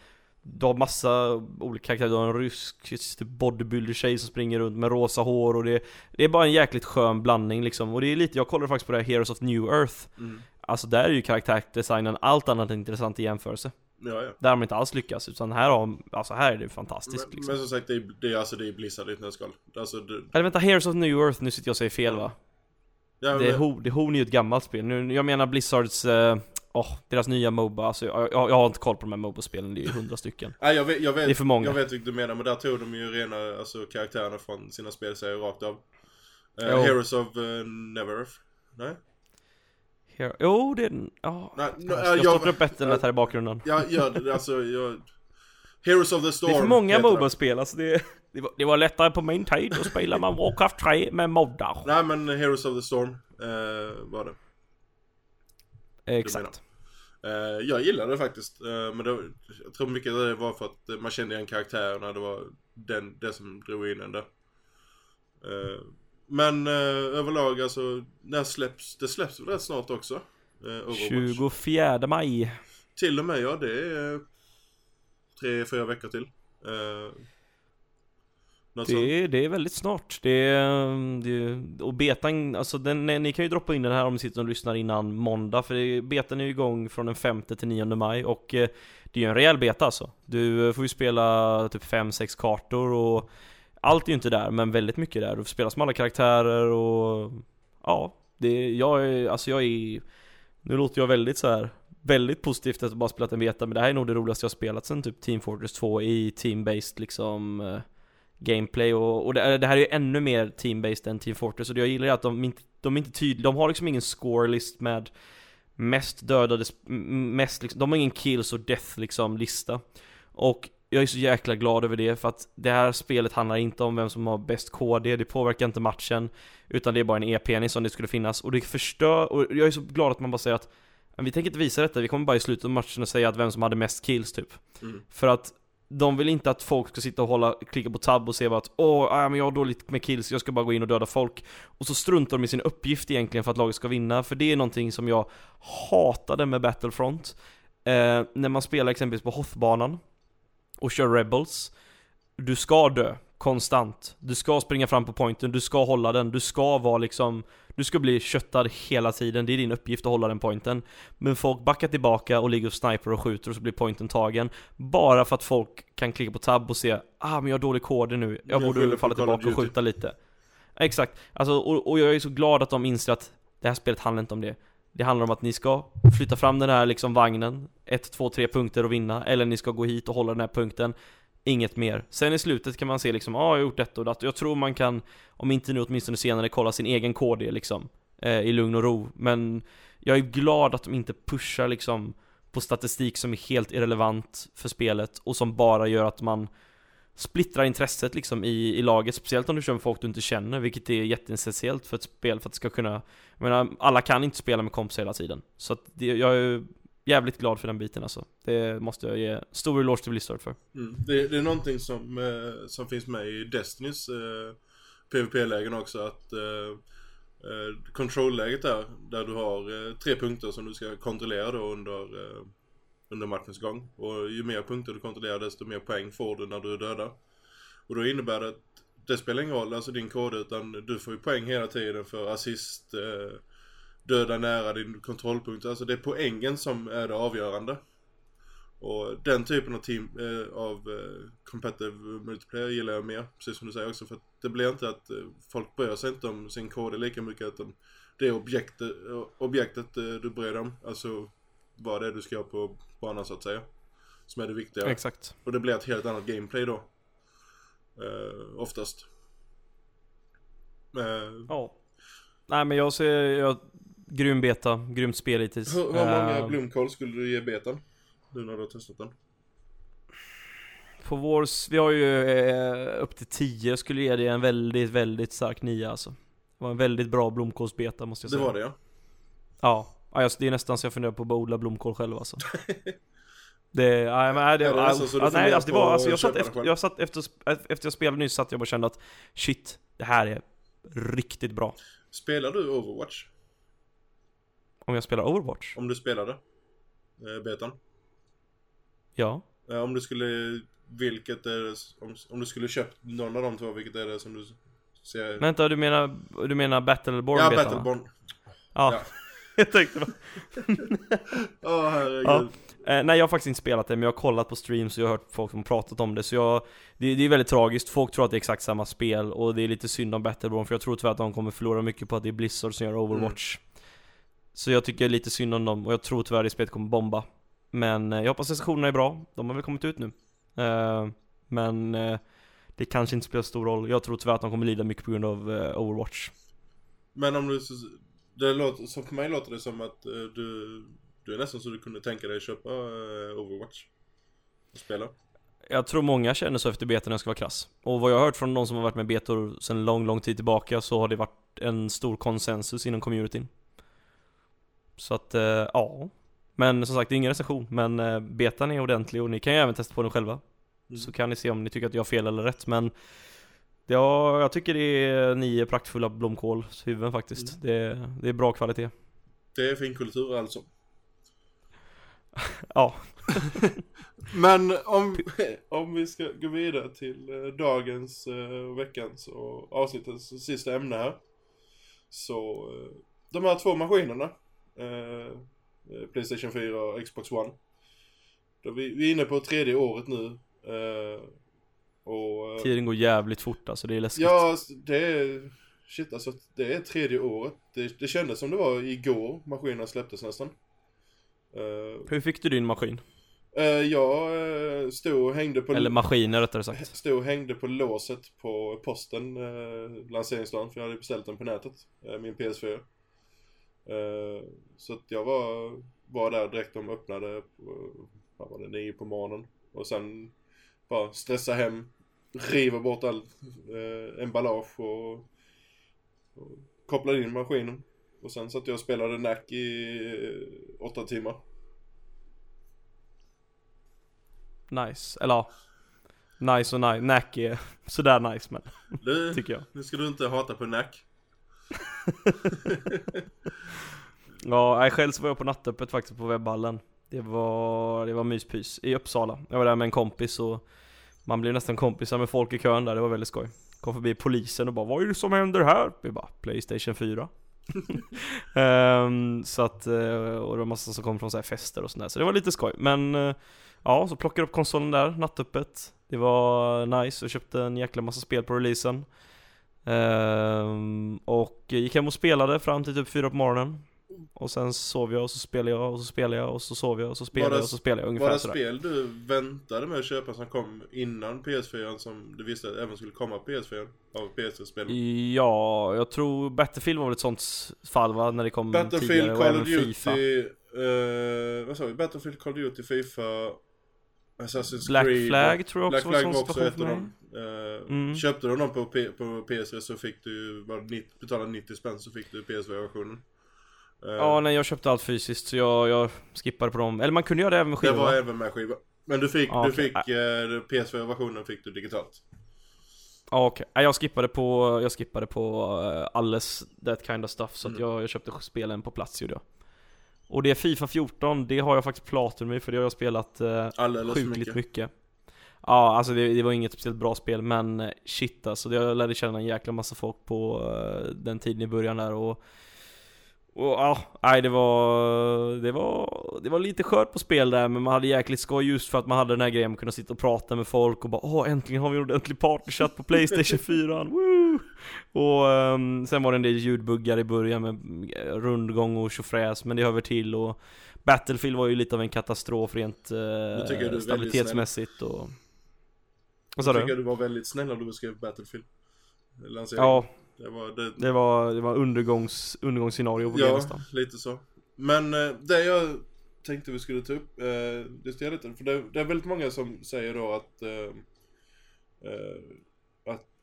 du har massa olika karaktärer, du har en rysk typ bodybuilder-tjej som springer runt med rosa hår och det, det är bara en jäkligt skön blandning liksom Och det är lite, jag kollade faktiskt på det här Heroes of New Earth Mm. Alltså där är ju karaktärsdesignen allt annat än intressant i jämförelse Ja, ja. Där har de inte alls lyckats, utan här har alltså här är det fantastiskt Men, liksom. men som sagt, det är, det är alltså det är Blizzard i ett nötskal. Alltså, det, Eller vänta, Heroes of New Earth, nu sitter jag och säger fel va? ja, Det är, men- Ho, det Horn är ju ett gammalt spel, nu, jag menar Blizzards, eh, åh, deras nya Moba, alltså jag, jag, jag har inte koll på de här Moba-spelen, det är ju hundra stycken Nej, jag vet, jag vet, Det är för många. Jag vet vilket du menar, men där tog de ju rena alltså, karaktärerna från sina spelserier rakt av. Eh, Jo. Heroes of uh, Neverth. Nej? Hero, Jo, det är den, ja Nej, no, Jag eh, jag jag- stoppar upp Battlenet här i bakgrunden Jag gör det, alltså jag... Heroes of the Storm. Det är för många. Moba-spel, alltså det, det, var, det var lättare på min tid, då spelar man Warcraft 3 med moddar Nej men Heroes of the Storm eh, var det. Exakt Eh, jag gillade det faktiskt. Eh, men det, jag tror mycket det var för att eh, man kände igen karaktärerna. Det var den, det som drog in en där. Eh, men eh, överlag alltså, när släpps, det släpps väl rätt snart också? Eh, Overwatch. 24 maj Till och med ja, det är tre, fyra veckor till. Något. Det är, det är väldigt snart. Det är, det, och betan, alltså den, ni kan ju droppa in den här om ni sitter och lyssnar innan måndag, för det, betan är ju igång från den 5 till 9 maj och eh, det är ju en rejäl beta alltså. Du eh, får ju spela typ 5-6 kartor och allt är ju inte där, men väldigt mycket där. Du får spela som alla karaktärer och ja, det, jag är, alltså jag är, nu låter jag väldigt så här väldigt positivt att bara spelat en beta, men det här är nog det roligaste jag spelat sen typ Team Fortress 2 i team-based liksom eh, gameplay och, och det, det här är ju ännu mer team-based än Team Fortress och det jag gillar är att de inte, de är inte tydliga, de har liksom ingen score-list med mest dödade, mest liksom, de har ingen kills och death liksom lista. Och jag är så jäkla glad över det för att det här spelet handlar inte om vem som har bäst KD, det påverkar inte matchen Utan det är bara en e-penis som det skulle finnas. Och det förstör, och jag är så glad att man bara säger att "Men Vi tänker inte visa detta, vi kommer bara i slutet av matchen att säga att vem som hade mest kills typ. Mm. För att de vill inte att folk ska sitta och hålla, klicka på tab och se bara att Åh, ah, men jag har dåligt med kills, jag ska bara gå in och döda folk. Och så struntar de i sin uppgift egentligen för att laget ska vinna För det är någonting som jag hatade med Battlefront. Eh, När man spelar exempelvis på Hothbanan Och kör Rebels Du ska dö, konstant. Du ska springa fram på pointen, du ska hålla den, du ska vara liksom du ska bli köttad hela tiden, det är din uppgift att hålla den pointen. Men folk backar tillbaka och ligger och sniper och skjuter och så blir pointen tagen. Bara för att folk kan klicka på tab och se Ah men jag har dålig koder nu, jag, Jag borde falla tillbaka och skjuta lite. Exakt, alltså, och, och jag är så glad att de inser att det här spelet handlar inte om det. Det handlar om att ni ska flytta fram den här liksom vagnen. Ett, två, tre punkter och vinna. Eller ni ska gå hit och hålla den här punkten Inget mer. Sen i slutet kan man se liksom, ja ah, jag har gjort detta och datt. Jag tror man kan, om inte nu åtminstone senare, kolla sin egen KD liksom eh, I lugn och ro. Men jag är glad att de inte pushar liksom på statistik som är helt irrelevant för spelet och som bara gör att man splittrar intresset liksom i, i laget, speciellt om du kör med folk du inte känner, vilket är jätteessentiellt för ett spel för att det ska kunna Jag menar, alla kan inte spela med kompisar hela tiden. Så att det, jag är jävligt glad för den biten alltså. Det måste jag ge stor eloge till Blizzard för. Mm. Det, det är någonting som, eh, som finns med i Destinys eh, PVP-lägen också att eh, eh, där, där du har eh, tre punkter som du ska kontrollera då under, eh, under matchens gång. Och ju mer punkter du kontrollerar desto mer poäng får du när du är döda. Och då innebär det att det spelar ingen roll, alltså din kod, utan du får ju poäng hela tiden för assist, eh, döda nära din kontrollpunkt. Alltså det är poängen som är det avgörande. Och den typen av team, eh, av eh, competitive multiplayer gillar jag mer, precis som du säger också. För att det blir inte att eh, folk bryr sig inte om sin kod lika mycket, utan det är objektet, eh, objektet eh, du bryr dig om. Alltså vad det är du ska göra på banan så att säga. Som är det viktiga. Exakt. Och det blir ett helt annat gameplay då. Eh, oftast. Eh, Ja. Nej men jag ser, jag, grym beta, grymt spel hittills. hur, hur många Eh, blomkål skulle du ge betan? Nu när du har testat den. På vår, vi har ju eh, upp till 10, skulle ge det en väldigt, väldigt stark 9 alltså. Det var en väldigt bra blomkålsbeta måste jag Det säga. var det ja. Ja, alltså, det är nästan så jag funderar på att odla blomkål själv alltså. Det, nej men nej, det, det ja, nästan så du ja, nej, alltså, det var, alltså jag satt efter, jag satt efter, efter jag spelade nyss satt jag bara och kände att shit, det här är riktigt bra. Spelar du Overwatch? Om jag spelar Overwatch? Om du spelade? Eh, betan? Ja. Eh, om du skulle, vilket är det, om, om du skulle köpt någon av de två, vilket är det som du ser? Vänta, du menar, du menar Battleborn ja, betan, va? Battleborn. Ja. Ja. jag tänkte bara, Åh herregud. Ja. Eh, nej jag har faktiskt inte spelat det, men jag har kollat på streams och jag har hört folk som pratat om det Så jag, det, det är väldigt tragiskt, folk tror att det är exakt samma spel Och det är lite synd om Battleborn för jag tror tyvärr att de kommer förlora mycket på att det är Blizzard som gör Overwatch Så jag tycker lite synd om dem och jag tror tyvärr att det spelet kommer bomba Men eh, jag hoppas recensionerna är bra, de har väl kommit ut nu eh, Men eh, det kanske inte spelar stor roll, jag tror tyvärr att de kommer lida mycket på grund av Overwatch Men om du, det låter, så för mig låter det som att du, du är nästan så du kunde tänka dig köpa Overwatch. Och spela. Jag tror många känner så efter betorna ska vara krass. Och vad jag har hört från de som har varit med betor sedan lång, lång tid tillbaka så har det varit en stor konsensus inom communityn. Så att, eh, ja. Men som sagt, det är ingen recension. Men eh, betan är ordentlig och ni kan ju även testa på den själva. Mm. Så kan ni se om ni tycker att jag har fel eller rätt. Men ja, jag tycker det är nio praktfulla blomkålshuvuden faktiskt. Det, det är bra kvalitet. Det är fin kultur alltså. Ja, Men om, om vi ska gå vidare till eh, dagens, veckans och avsnittets sista ämne här. Så de här två maskinerna. Eh, eh, Playstation 4 och Xbox One. Då vi, vi är inne på tredje året nu. Eh, och... eh, tiden går jävligt fort alltså, det är läskigt. Ja, alltså, det är... Shit alltså, det är tredje året. Det, det kändes som det var igår maskinerna släpptes nästan. Eh, Hur fick du din maskin? eh, jag stod och hängde på... Eller maskiner rättare sagt. Stod och hängde på låset på posten eh, lanseringsdagen för jag hade beställt den på nätet, min PS4. Eh, så att jag var, var där direkt de öppnade, på, vad var det, nio på morgonen. Och sen bara stressa hem, riva bort all eh, emballage och, och kopplade in maskinen. Och sen satt jag och spelade NAC i eh, åtta timmar. Nice, eller ja Nice och nice, Nack är sådär nice men, Du, tycker jag nu ska du inte hata på NAC. Ja, jag själv så var jag på nattöppet faktiskt på webbhallen Det var, det var myspys i Uppsala. Jag var där med en kompis och Man blev nästan kompisar med folk i kön där, det var väldigt skoj. Kom förbi polisen och bara 'Vad är det som händer här?' Vi bara 'Playstation 4' um, ehm, Så att, eh, och det var massa som kom från så här fester och sånt där. Så det var lite skoj, men eh, Ja, så plockade jag upp konsolen där, nattöppet. Det var nice, och köpte en jäkla massa spel på releasen. Ehm, Och gick hem och spelade fram till typ fyra på morgonen. Och sen sov jag och så spelade jag och så spelade jag och så sov jag och så spelade jag och så spelade jag. Var ungefär det sådär. spel du väntade med att köpa som kom innan PS4 som du visste att även skulle komma på PS4 av PS4-spel? Ja, jag tror Battlefield var väl ett sånt fall va, när det kom tidigare Battlefield, och Call of FIFA. Duty, eh, vad sa vi? Battlefield, Call of Duty, FIFA, Assassin's Black Creed. Flag tror jag Black också var Flag var också ett av dem. Eh, Mm. Köpte du dem på, P- på PS4 så fick du, var det 90, betalade 90 spänn så fick du PS4-versionen. Eh, Ja, nej jag köpte allt fysiskt så jag, jag skippade på dem, eller man kunde göra det även med det skivor var va? även med skiva. Men du fick, Ja, du okej. fick eh, PS4-versionen fick du digitalt. Ja okej, Nej, jag skippade på, jag skippade på uh, alles that kind of stuff så att Mm. jag, jag köpte spelen på plats gjorde jag Och det är Fifa 14, det har jag faktiskt platin med för det har jag spelat uh, Alldeles sjukligt mycket. mycket. Ja, alltså det, det var inget speciellt bra spel, men eh, shit alltså. Jag lärde känna en jäkla massa folk på eh, den tiden i början där och och ja, nej det var, det var, det var lite skört på spel där men man hade jäkligt skoj just för att man hade den här grejen att kunna sitta och prata med folk och bara åh äntligen har vi en ordentlig partychatt på Playstation 4 Woo! Och ehm, sen var det en del ljudbuggar i början med eh, rundgång och tjofräs men det hör väl till och Battlefield var ju lite av en katastrof rent jag du eh, väldigt stabilitetsmässigt och... Vad Jag sa tycker du? du var väldigt snäll när du beskrev Battlefield. Lanseringen. Ja, Det var det, det var, det var undergångs, undergångsscenario på det Ja, nästan lite så. Men eh, det jag tänkte vi skulle ta upp, eh, det står lite, för det, det är väldigt många som säger då att eh, eh, att eh,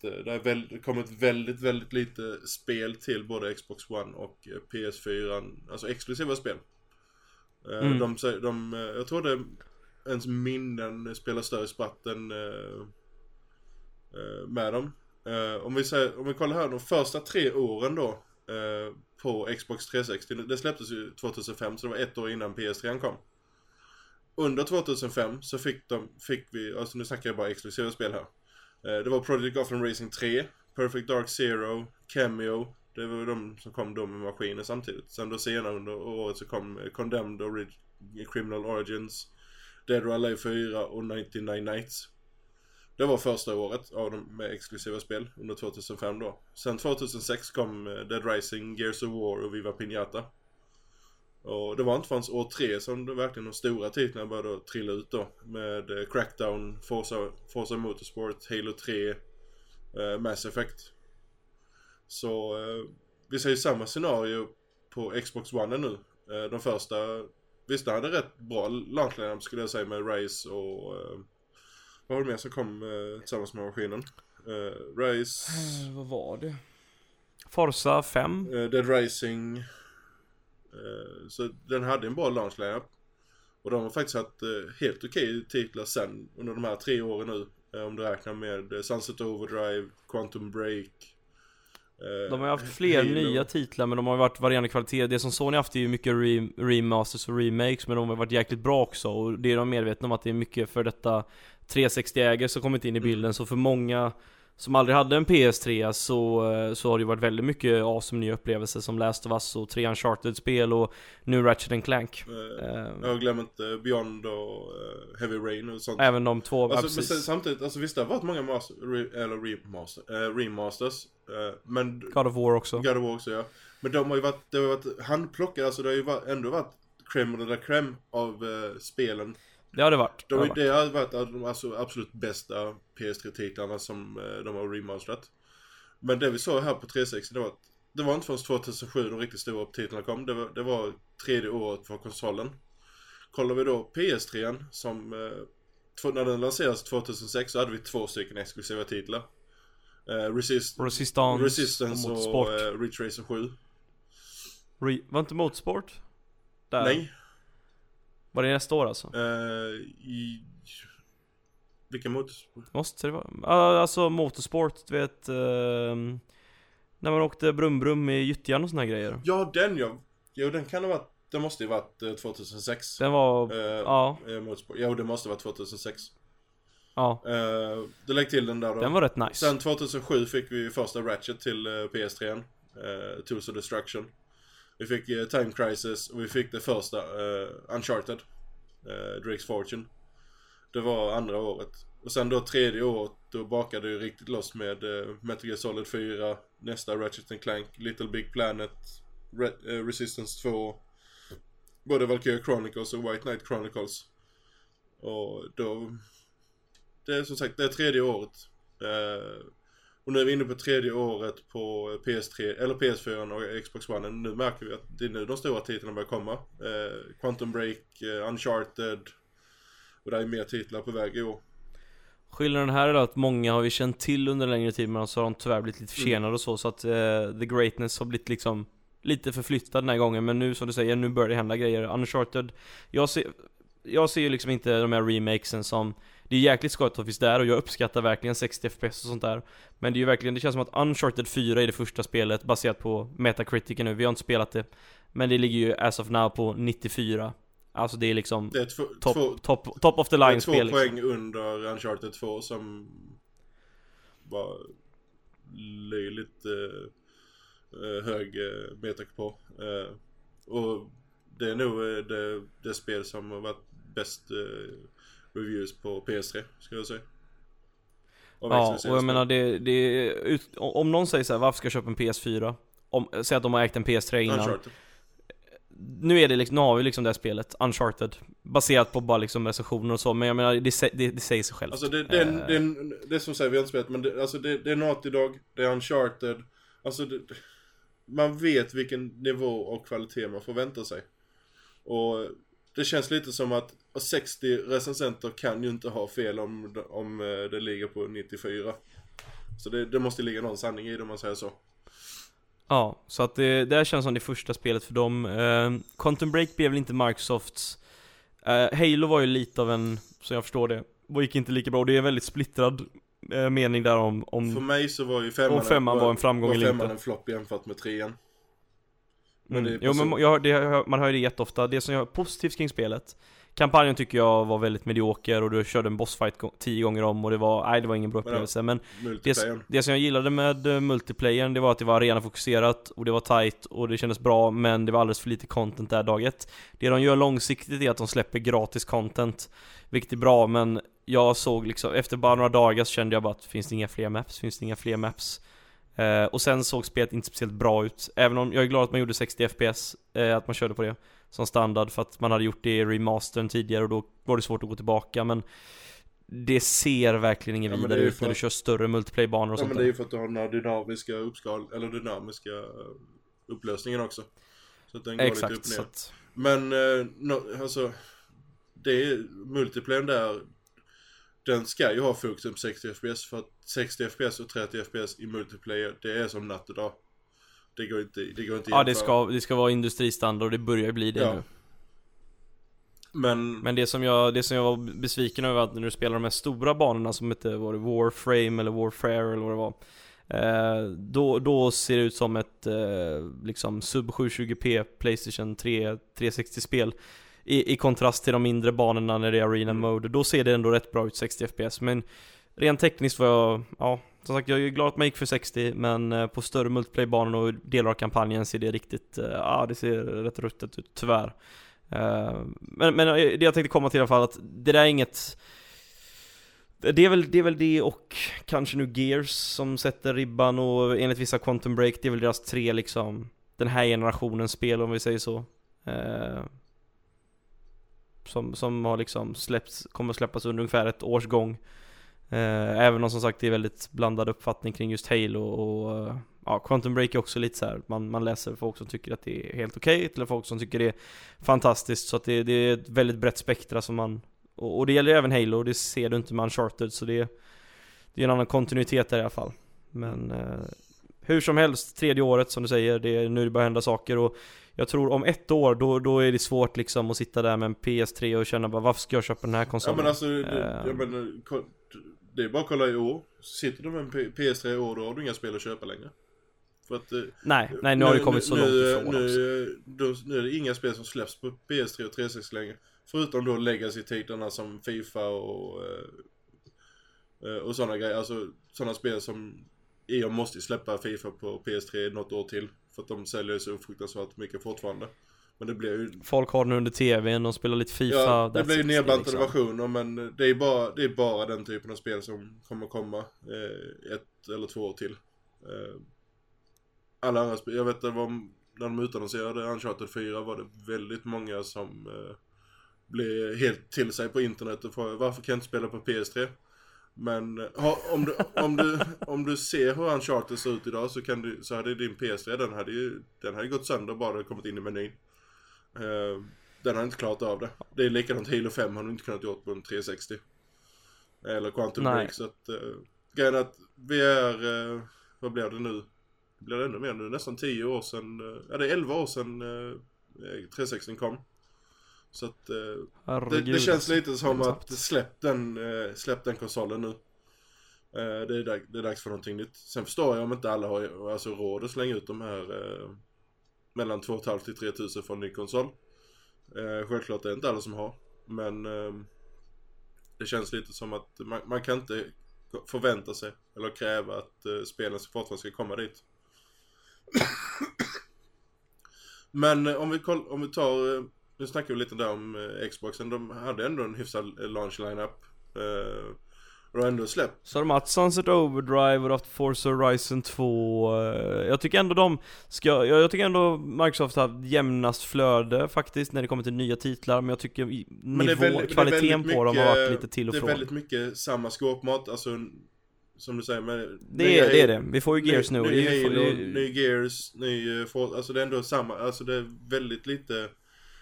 det har väl, kommit väldigt, väldigt lite spel till både Xbox One och eh, PS4, alltså exklusiva spel. Eh, Mm. de, de, eh, jag tror det ens minnen spelar större spratt än eh, eh, med dem. Eh, om, vi säger, om vi kollar här de första tre åren då eh, på Xbox 360. Det släpptes ju 2005 så det var ett år innan PS3 kom. Under 2005 så fick, de, fick vi, alltså nu snackar jag bara exklusiva spel här. Eh, det var Project Gotham Racing 3, Perfect Dark Zero, Cameo. Det var de som kom då med maskiner samtidigt. Sen då senare under året så kom eh, Condemned och Criminal Origins, Dead or Alive 4 och 99 Nights. Det var första året av de med exklusiva spel under 2005 då. Sen 2006 kom eh, Dead Rising, Gears of War och Viva Pinata. Och det var inte förrän år tre som det verkligen de stora titlarna började trilla ut då. Med eh, Crackdown, Forza, Forza Motorsport, Halo 3, eh, Mass Effect. Så eh, vi ser ju samma scenario på Xbox One nu. Eh, de första, visst det hade rätt bra launch lineup skulle jag säga med Rise och eh, vad var det mer som kom eh, tillsammans med maskinen? Eh, Eh, Vad var det? Forza 5? eh, Dead Rising. Eh, så den hade en bra launch lineup. Och de har faktiskt haft eh, helt okej titlar sen under de här tre åren nu. Eh, om du räknar med Sunset Overdrive, Quantum Break. De har ju haft fler Halo. nya titlar men de har ju varit varierande kvalitet. Det som Sony haft är ju mycket re remasters och remakes men de har varit jäkligt bra också och det är de medvetna om att det är mycket för detta 360-ägare som kommit in i Mm. bilden så för många som aldrig hade en PS3 så, eh, så har det ju varit väldigt mycket awesome nya upplevelser som Last of Us och tre Uncharted-spel och nu Ratchet and Clank. Eh, Jag glömmer inte Beyond och Heavy Rain och sånt. Även de två, ja, Alltså, men precis. samtidigt, alltså visst det har varit många master, re, eller remaster, eh, remasters. Eh, men God of War också. God of War också ja. Men de har ju varit, det har varit handplockade, alltså det har ju varit, ändå varit crème de la crème av eh, spelen. Det har det varit. De, det har varit de alltså, absolut bästa PS3-titlarna som eh, de har remasterat. Men det vi såg här på 360 det var att det var inte förrän 2007 de riktigt stora titlarna kom. Det var, det var tredje året för konsolen. Kollar vi då PS3 som eh, när den lanserades 2006 så hade vi två stycken exklusiva titlar. Eh, Resist, Resistance, Resistance och och, eh, Ridge Racer 7. Re- var inte Motorsport? Där. Nej. Var det nästa år alltså? Eh, i... Vilka motorsport? Måste det vara? Alltså motorsport, du vet ehm, När man åkte brum-brum i gyttjan och såna här grejer Ja, den ja. Jo, den kan ha varit... Det måste ju varit eh, 2006. Den var, Eh, ja, eh, motorsport. Jo, det måste vara 2006. ja Uh, du lägg till den där då. Den var rätt nice Sen 2007 fick vi första Ratchet till eh, PS3. Uh, Tools of Destruction. Vi fick eh, Time Crisis och vi fick det första eh, Uncharted. Uh, Drake's Fortune. Det var andra året. Och sen då tredje året, då bakade det ju riktigt loss med uh, Metal Gear Solid 4, nästa Ratchet and Clank, Little Big Planet, Re- eh, Resistance 2, både Valkyria Chronicles och White Knight Chronicles. Och då... Det är som sagt, det är tredje året. Eh, och nu är vi inne på tredje året på PS3, eller PS4 och Xbox One. Nu märker vi att det är nu de stora titlarna börjar komma. Eh, Quantum Break, eh, Uncharted. Och det är mer titlar på väg i år. Skillnaden här är att många har ju känt till under längre tid men så har de tyvärr blivit lite försenade och så så att eh, the greatness har blivit liksom Lite förflyttad den här gången men nu som du säger, nu börjar det hända grejer. Uncharted Jag ser Jag ser ju liksom inte de här remakesen som Det är jäkligt skojigt att det finns där och jag uppskattar verkligen 60 FPS och sånt där Men det är ju verkligen, det känns som att Uncharted 4 är det första spelet baserat på Metacritic nu, vi har inte spelat det Men det ligger ju as of now på 94 Alltså det är liksom Det är två, top, två, top, top of the det är line två spel liksom. poäng under Uncharted 2 som var löjligt eh, eh, hög eh, metak på. Eh, och det är nog eh, det, det spel som har varit bäst eh, reviews på PS3, ska jag säga. Av Ja, och jag menar det, det ut, om någon säger så här, varför ska jag köpa en PS4? Om, säg att de har ägt en PS3 innan Uncharted. Nu är det liksom, nu har vi liksom det här spelet, Uncharted Baserat på bara liksom recensioner och så, men jag menar det, det, det säger sig självt Alltså det, det, Eh, det, det är som säger vi har inte spelat men det, alltså det, det är Naughty Dog, det är Uncharted. Alltså det, man vet vilken nivå och kvalitet man förväntar sig. Och det känns lite som att 60 recensenter kan ju inte ha fel om, om eh, det ligger på 94. Så det, det måste ligga någon sanning i det om man säger så. Ja, så att det, det här känns som det första spelet för dem eh, Quantum Break blev väl inte Microsofts eh, Halo var ju lite av en, som jag förstår det, och gick inte lika bra och det är en väldigt splittrad eh, mening där om, För om mig så var ju femman, Om femman var en framgång var eller femman inte. en flopp jämfört med trean. men det mm. Jo men jag, det, man hör ju det jätteofta, det som jag är positivt kring spelet Kampanjen tycker jag var väldigt medioker och du körde en bossfight tio gånger om och det var, nej det var ingen bra upplevelse men det, det som jag gillade med uh, multiplayern, det var att det var arenafokuserat och det var tight och det kändes bra men det var alldeles för lite content där dag ett. Det de gör långsiktigt är att de släpper gratis content, vilket är bra men jag såg liksom, efter bara några dagar så kände jag bara att finns det inga fler maps, finns det inga fler maps? Eh, och sen såg spelet inte speciellt bra ut, även om jag är glad att man gjorde 60 FPS, eh, att man körde på det som standard för att man hade gjort det i remastern tidigare och då var det svårt att gå tillbaka men det ser verkligen inget Ja, vidare ut när du kör större multiplayer-banor och Ja sånt men det är ju för att du har den här dynamiska uppskal, eller dynamiska eh, upplösningen också. Så att den går lite upp Exakt, och så ner. att, Men, eh, no, alltså, det är, multiplayern där, den ska ju ha fokus på 60 FPS för att 60 FPS och 30 FPS i multiplayer, det är som natt och dag. Det går inte, det går inte ja det ska, det ska vara industristandard och det börjar bli det Ja. nu. Men, Men det som, jag, det som jag var besviken över att när du spelar de här stora banorna som hette, var det Warframe eller Warfare eller vad det var eh, då, då ser det ut som ett eh, liksom sub 720p Playstation 3 360-spel i, I kontrast till de mindre banorna när det är Arena. Mode, då ser det ändå rätt bra ut 60 FPS men Rent tekniskt var jag, ja som sagt jag är glad att man gick för 60 men eh, på större multiplayer-banor och delar av kampanjen ser det riktigt, eh, ja det ser rätt ruttet ut tyvärr. Eh, men, men det jag tänkte komma till i alla fall att det där är inget det är, väl, det är väl det och kanske nu Gears som sätter ribban och enligt vissa Quantum Break det är väl deras tre liksom Den här generationens spel om vi säger så. Eh, som, som har liksom släppts, kommer släppas under ungefär ett års gång. Eh, Även om som sagt det är väldigt blandad uppfattning kring just Halo och eh, Ja, Quantum Break är också lite så här, man, man läser folk som tycker att det är helt okej till folk som tycker det är fantastiskt Så att det, det är ett väldigt brett spektra som man och, och det gäller även Halo, och det ser du inte med Uncharted så det Det är en annan kontinuitet där i alla fall Men eh, Hur som helst, tredje året som du säger, det är nu det börjar hända saker och Jag tror om ett år, då, då är det svårt liksom att sitta där med en PS3 och känna bara varför ska jag köpa den här ja konsolen? men alltså, det, Eh. jag menar, det är bara att kolla i år. Sitter du med en P- PS3 i år, då har du inga spel att köpa längre. För att, eh, nej, nej nu har det kommit så nu, långt ifrån nu, också. då, nu är det inga spel som släpps på PS3 och 360 längre. Förutom då legacy-titlarna som Fifa och, eh, eh, och sådana grejer. Alltså sådana spel som EA måste släppa Fifa på PS3 något år till. För att de säljer så fruktansvärt mycket fortfarande. Men det blir ju Folk har den under TVn, de spelar lite FIFA Ja, det blir ju nedbantade liksom. versioner men det är, bara, det är bara den typen av spel som kommer komma eh, ett eller två år till. Eh, alla andra spel, jag vet det var när de utannonserade Uncharted 4 var det väldigt många som eh, blev helt till sig på internet och frågade varför kan jag inte spela på PS3? Men eh, ha, om, du, om, du, om du ser hur Uncharted ser ut idag så, kan du, så hade din PS3, den hade ju den hade gått sönder bara det kommit in i menyn. Eh, den har inte klarat av det. Det är likadant Halo 5 har du inte kunnat gjort på en 360. Eller Quantum Nej. Break så att uh, grejen är att vi är, eh, vad blir det nu? Blir det ännu mer nu? Nästan 10 år sedan, eh, ja det är 11 år sedan uh, 360 kom. Så att eh, det, det känns alltså. lite som Det att släpp den, eh, släpp den konsolen nu. Eh, det, är det är dags för någonting nytt. Sen förstår jag om inte alla har alltså, råd att slänga ut de här eh, mellan 2 500 till 3 000 för en ny konsol. Eh, självklart är det inte alla som har. Men eh, det känns lite som att man, man kan inte förvänta sig eller kräva att eh, spelen fortfarande ska komma dit. Men eh, om vi, koll, om vi tar, eh, nu snackar vi lite där om eh, Xboxen, de hade ändå en hyfsad eh, launch lineup. Eh, och de har ändå släppt. Så har de haft Sunset Overdrive och haft Forza Horizon 2 eh, Jag tycker ändå de ska, jag, tycker ändå Microsoft har haft jämnast flöde faktiskt när det kommer till nya titlar Men jag tycker i- Men det är nivå, väldigt- det kvaliteten på dem har varit lite till och Det är från väldigt mycket samma skåpmat, alltså som du säger med det, är, det är det, vi får ju Gears nu ny, det är, ny, det Halo, är, ny Gears, ny eh, For, alltså det är ändå samma, alltså det är väldigt lite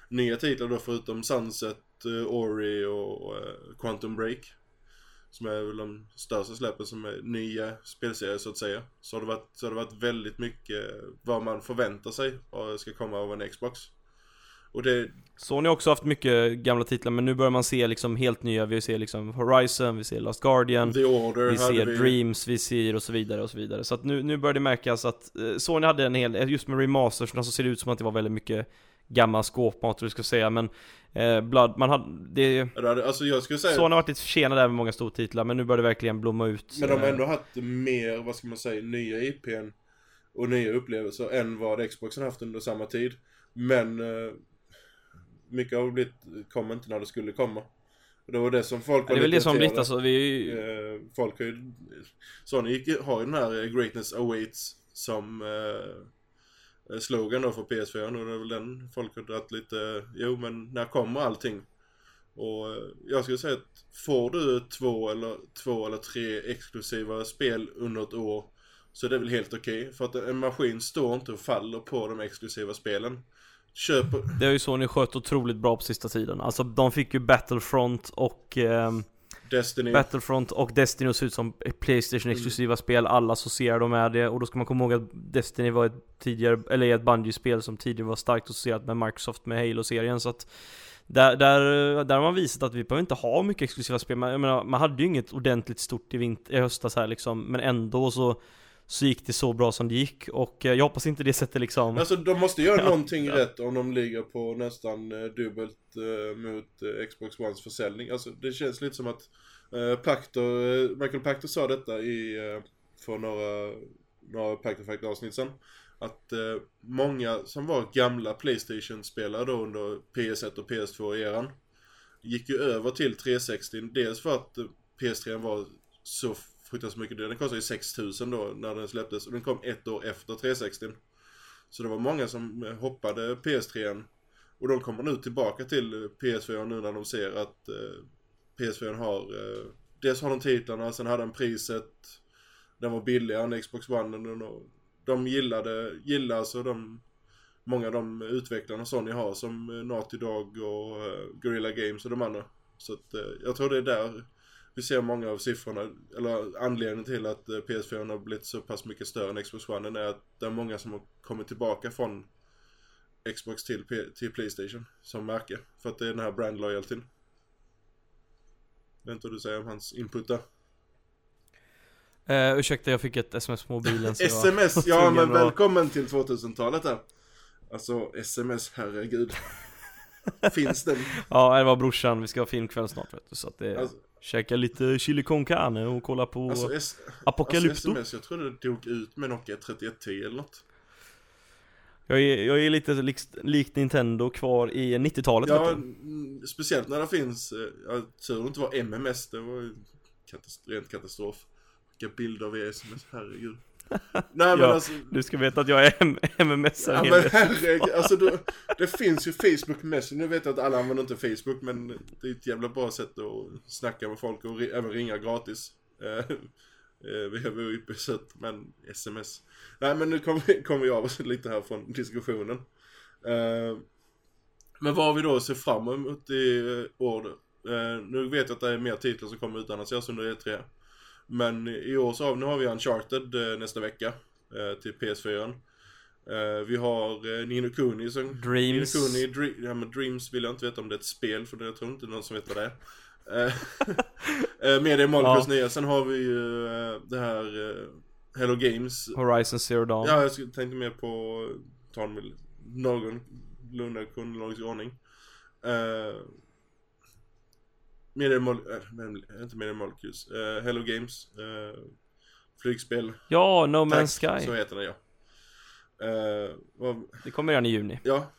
nya titlar då förutom Sunset, eh, Ori och Quantum Break. Som är väl de största släppen som är nya spelserier så att säga. Så har det varit, så har det varit väldigt mycket vad man förväntar sig ska komma av en Xbox. Och det, Sony har också haft mycket gamla titlar men nu börjar man se liksom helt nya, vi ser liksom Horizon, vi ser Last Guardian The Order Vi ser vi. Dreams, vi ser och så vidare och så vidare. Så att nu, nu börjar det märkas att eh, Sony hade en hel, just med remastersna så ser det ut som att det var väldigt mycket gammal skåpmat, du ska säga, men eh, Blood, man hade, det, Ja, det Alltså jag skulle säga Sony har varit försenad där med många stortitlar, men nu börjar det verkligen blomma ut. Men de har eh, ändå haft mer, vad ska man säga, nya IPn och nya upplevelser än vad Xboxen haft under samma tid. Men eh, mycket har blivit, kom inte när det skulle komma. Och det var det som folk det var är väl det som blivit alltså, vi, Eh, folk har ju, Sony har ju den här eh, Greatness Awaits som eh, Eh, slogan då för PS4 och det är väl den folk har dragit lite, jo men när kommer allting? Och eh, jag skulle säga att får du två eller, två eller tre exklusiva spel under ett år så är det väl helt okej. För att en maskin står inte och faller på de exklusiva spelen. Köp, det är ju så ni skött otroligt bra på sista tiden. Alltså de fick ju Battlefront och Eh, Destiny, Battlefront och Destiny att se ut som Playstation exklusiva spel, alla associerar de med det. Och då ska man komma ihåg att Destiny var ett tidigare, eller ett Bungie-spel som tidigare var starkt associerat med Microsoft med Halo-serien. Så att där, där, där har man visat att vi behöver inte ha mycket exklusiva spel, man, jag menar, man hade ju inget ordentligt stort i, vinter, i höstas här liksom, men ändå så så gick det så bra som det gick och eh, jag hoppas inte det sätter liksom Alltså de måste göra Ja, någonting ja. rätt om de ligger på nästan eh, dubbelt eh, mot eh, Xbox Ones försäljning. Alltså det känns lite som att eh, Pactor, Michael Pactor sa detta i, för några, några Pactor Fact avsnitt sen. Att många som var gamla Playstation-spelare då under PS1 och PS2-eran gick ju över till 360. Dels för att eh, PS3 var så fruktansvärt mycket dyrare. Den kostade ju 6000 då när den släpptes. Och den kom ett år efter 360. Så det var många som eh, hoppade PS3 och de kommer nu tillbaka till eh, PS4 nu när de ser att eh, PS4 har eh, Dels har de titlarna, sen hade den priset. Den var billigare än Xbox One. Och de gillade, gillar alltså de Många av de utvecklarna Sony har som eh, Naughty Dog och eh, Guerrilla Games och de andra. Så att eh, jag tror det är där vi ser många av siffrorna, eller anledningen till att eh, PS4 har blivit så pass mycket större än Xbox One är att det är många som har kommit tillbaka från Xbox till, P- till Playstation som märke. För att det är den här brand loyaltyn. Vet inte vad du säger om hans input där. eh, Ursäkta jag fick ett sms på mobilen jag SMS, ja men att- välkommen till 2000-talet där. Alltså sms, herregud. Finns den? Ja, det var brorsan, vi ska ha filmkväll snart vet du, så att det Alltså, Käka lite chili con carne och kolla på alltså, S- Apocalypto alltså sms, jag trodde det dog ut med Nokia 3110 eller något. jag, är, jag är lite likt, likt Nintendo kvar i 90-talet Ja, mm, speciellt när det finns, eh, ja, tur inte var MMS, det var ju katast- rent katastrof. Vilka bilder via sms, herregud. Nej men Ja, alltså, Du ska veta att jag är MMS ja, men herregud, alltså du, det finns ju Facebook Messenger, nu vet jag att alla använder inte Facebook men det är ett jävla bra sätt att snacka med folk och ri- även ringa gratis. Eh, eh, via VoIP sätt, men sms. Nej men nu kommer vi, kommer vi av oss lite här från diskussionen. Eh, men vad har vi då att se fram emot i år? Nu vet jag att det är mer titlar som kommer utannonseras under E3. Men i år så har, nu har vi Uncharted eh, nästa vecka eh, till PS4. Eh, vi har Nino Kuni som... Dreams. Nino Kuni, Dre ja, men Dreams vill jag inte veta om det är ett spel för det jag tror inte någon som vet vad det är. uh, Media Molecules ja. nya. Sen har vi ju det här Hello Games. Horizon Zero Dawn. Ja, jag tänkte mer på ta med någorlunda kronologisk ordning. Uh, Media äh, inte Media Molecules. Uh, Hello Games. Uh, flygspel. Ja, No Man's Sky. Så heter det ja. Uh, vad... Det kommer redan i juni. Ja.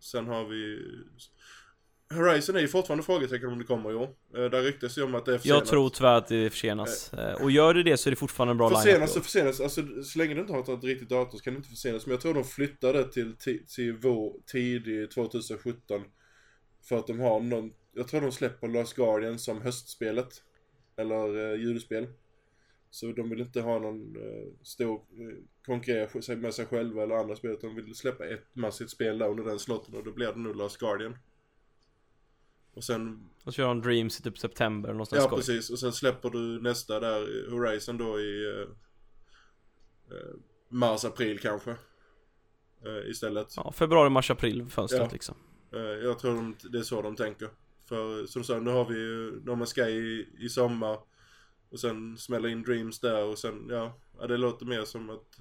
sen har vi Horizon är ju fortfarande frågetecken om det kommer i år. Eh, där ryktas ju om att det är försenat. Jag tror tyvärr att det försenas. Eh. Och gör det det så är det fortfarande en bra line Försenas så försenas, alltså så länge du inte har ett riktigt datum så kan det inte försenas. Men jag tror de flyttade till, till, till vår tidig 2017. För att de har någon, jag tror de släpper Last Guardian som höstspelet. Eller eh, julspel. Så de vill inte ha någon eh, stor eh, konkurrera med sig själva eller andra spel. Utan de vill släppa ett massivt spel där under den slotten och då blir det nog Last Guardian. Och sen... Och så kör de Dreams i typ september någonstans Ja skoj. precis, och sen släpper du nästa där, Horizon då i uh, uh, mars, april kanske. Uh, istället. Ja, februari, mars, april fönstret ja. liksom. jag tror de, det är så de tänker. För som du sa, nu har vi ju No Man's Sky i, i sommar. Och sen smälla in Dreams där och sen, ja, ja det låter mer som att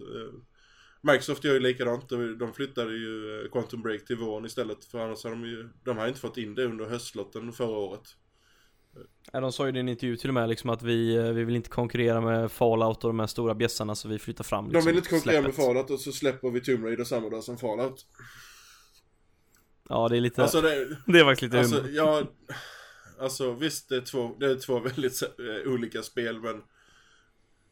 Microsoft gör ju likadant. De flyttade ju eh, Quantum Break till våren istället. För annars har de ju, de har inte fått in det under höstlotten förra året. Ja, de sa ju i en intervju till och med liksom att vi, eh, vi vill inte konkurrera med Fallout och de här stora bjässarna så vi flyttar fram liksom, De vill inte konkurrera släppet. med Fallout och så släpper vi Tomb Raider samma dag som Fallout. Ja det är lite, alltså det, det är faktiskt lite alltså, humor. ja, alltså visst det är två, det är två väldigt uh, olika spel men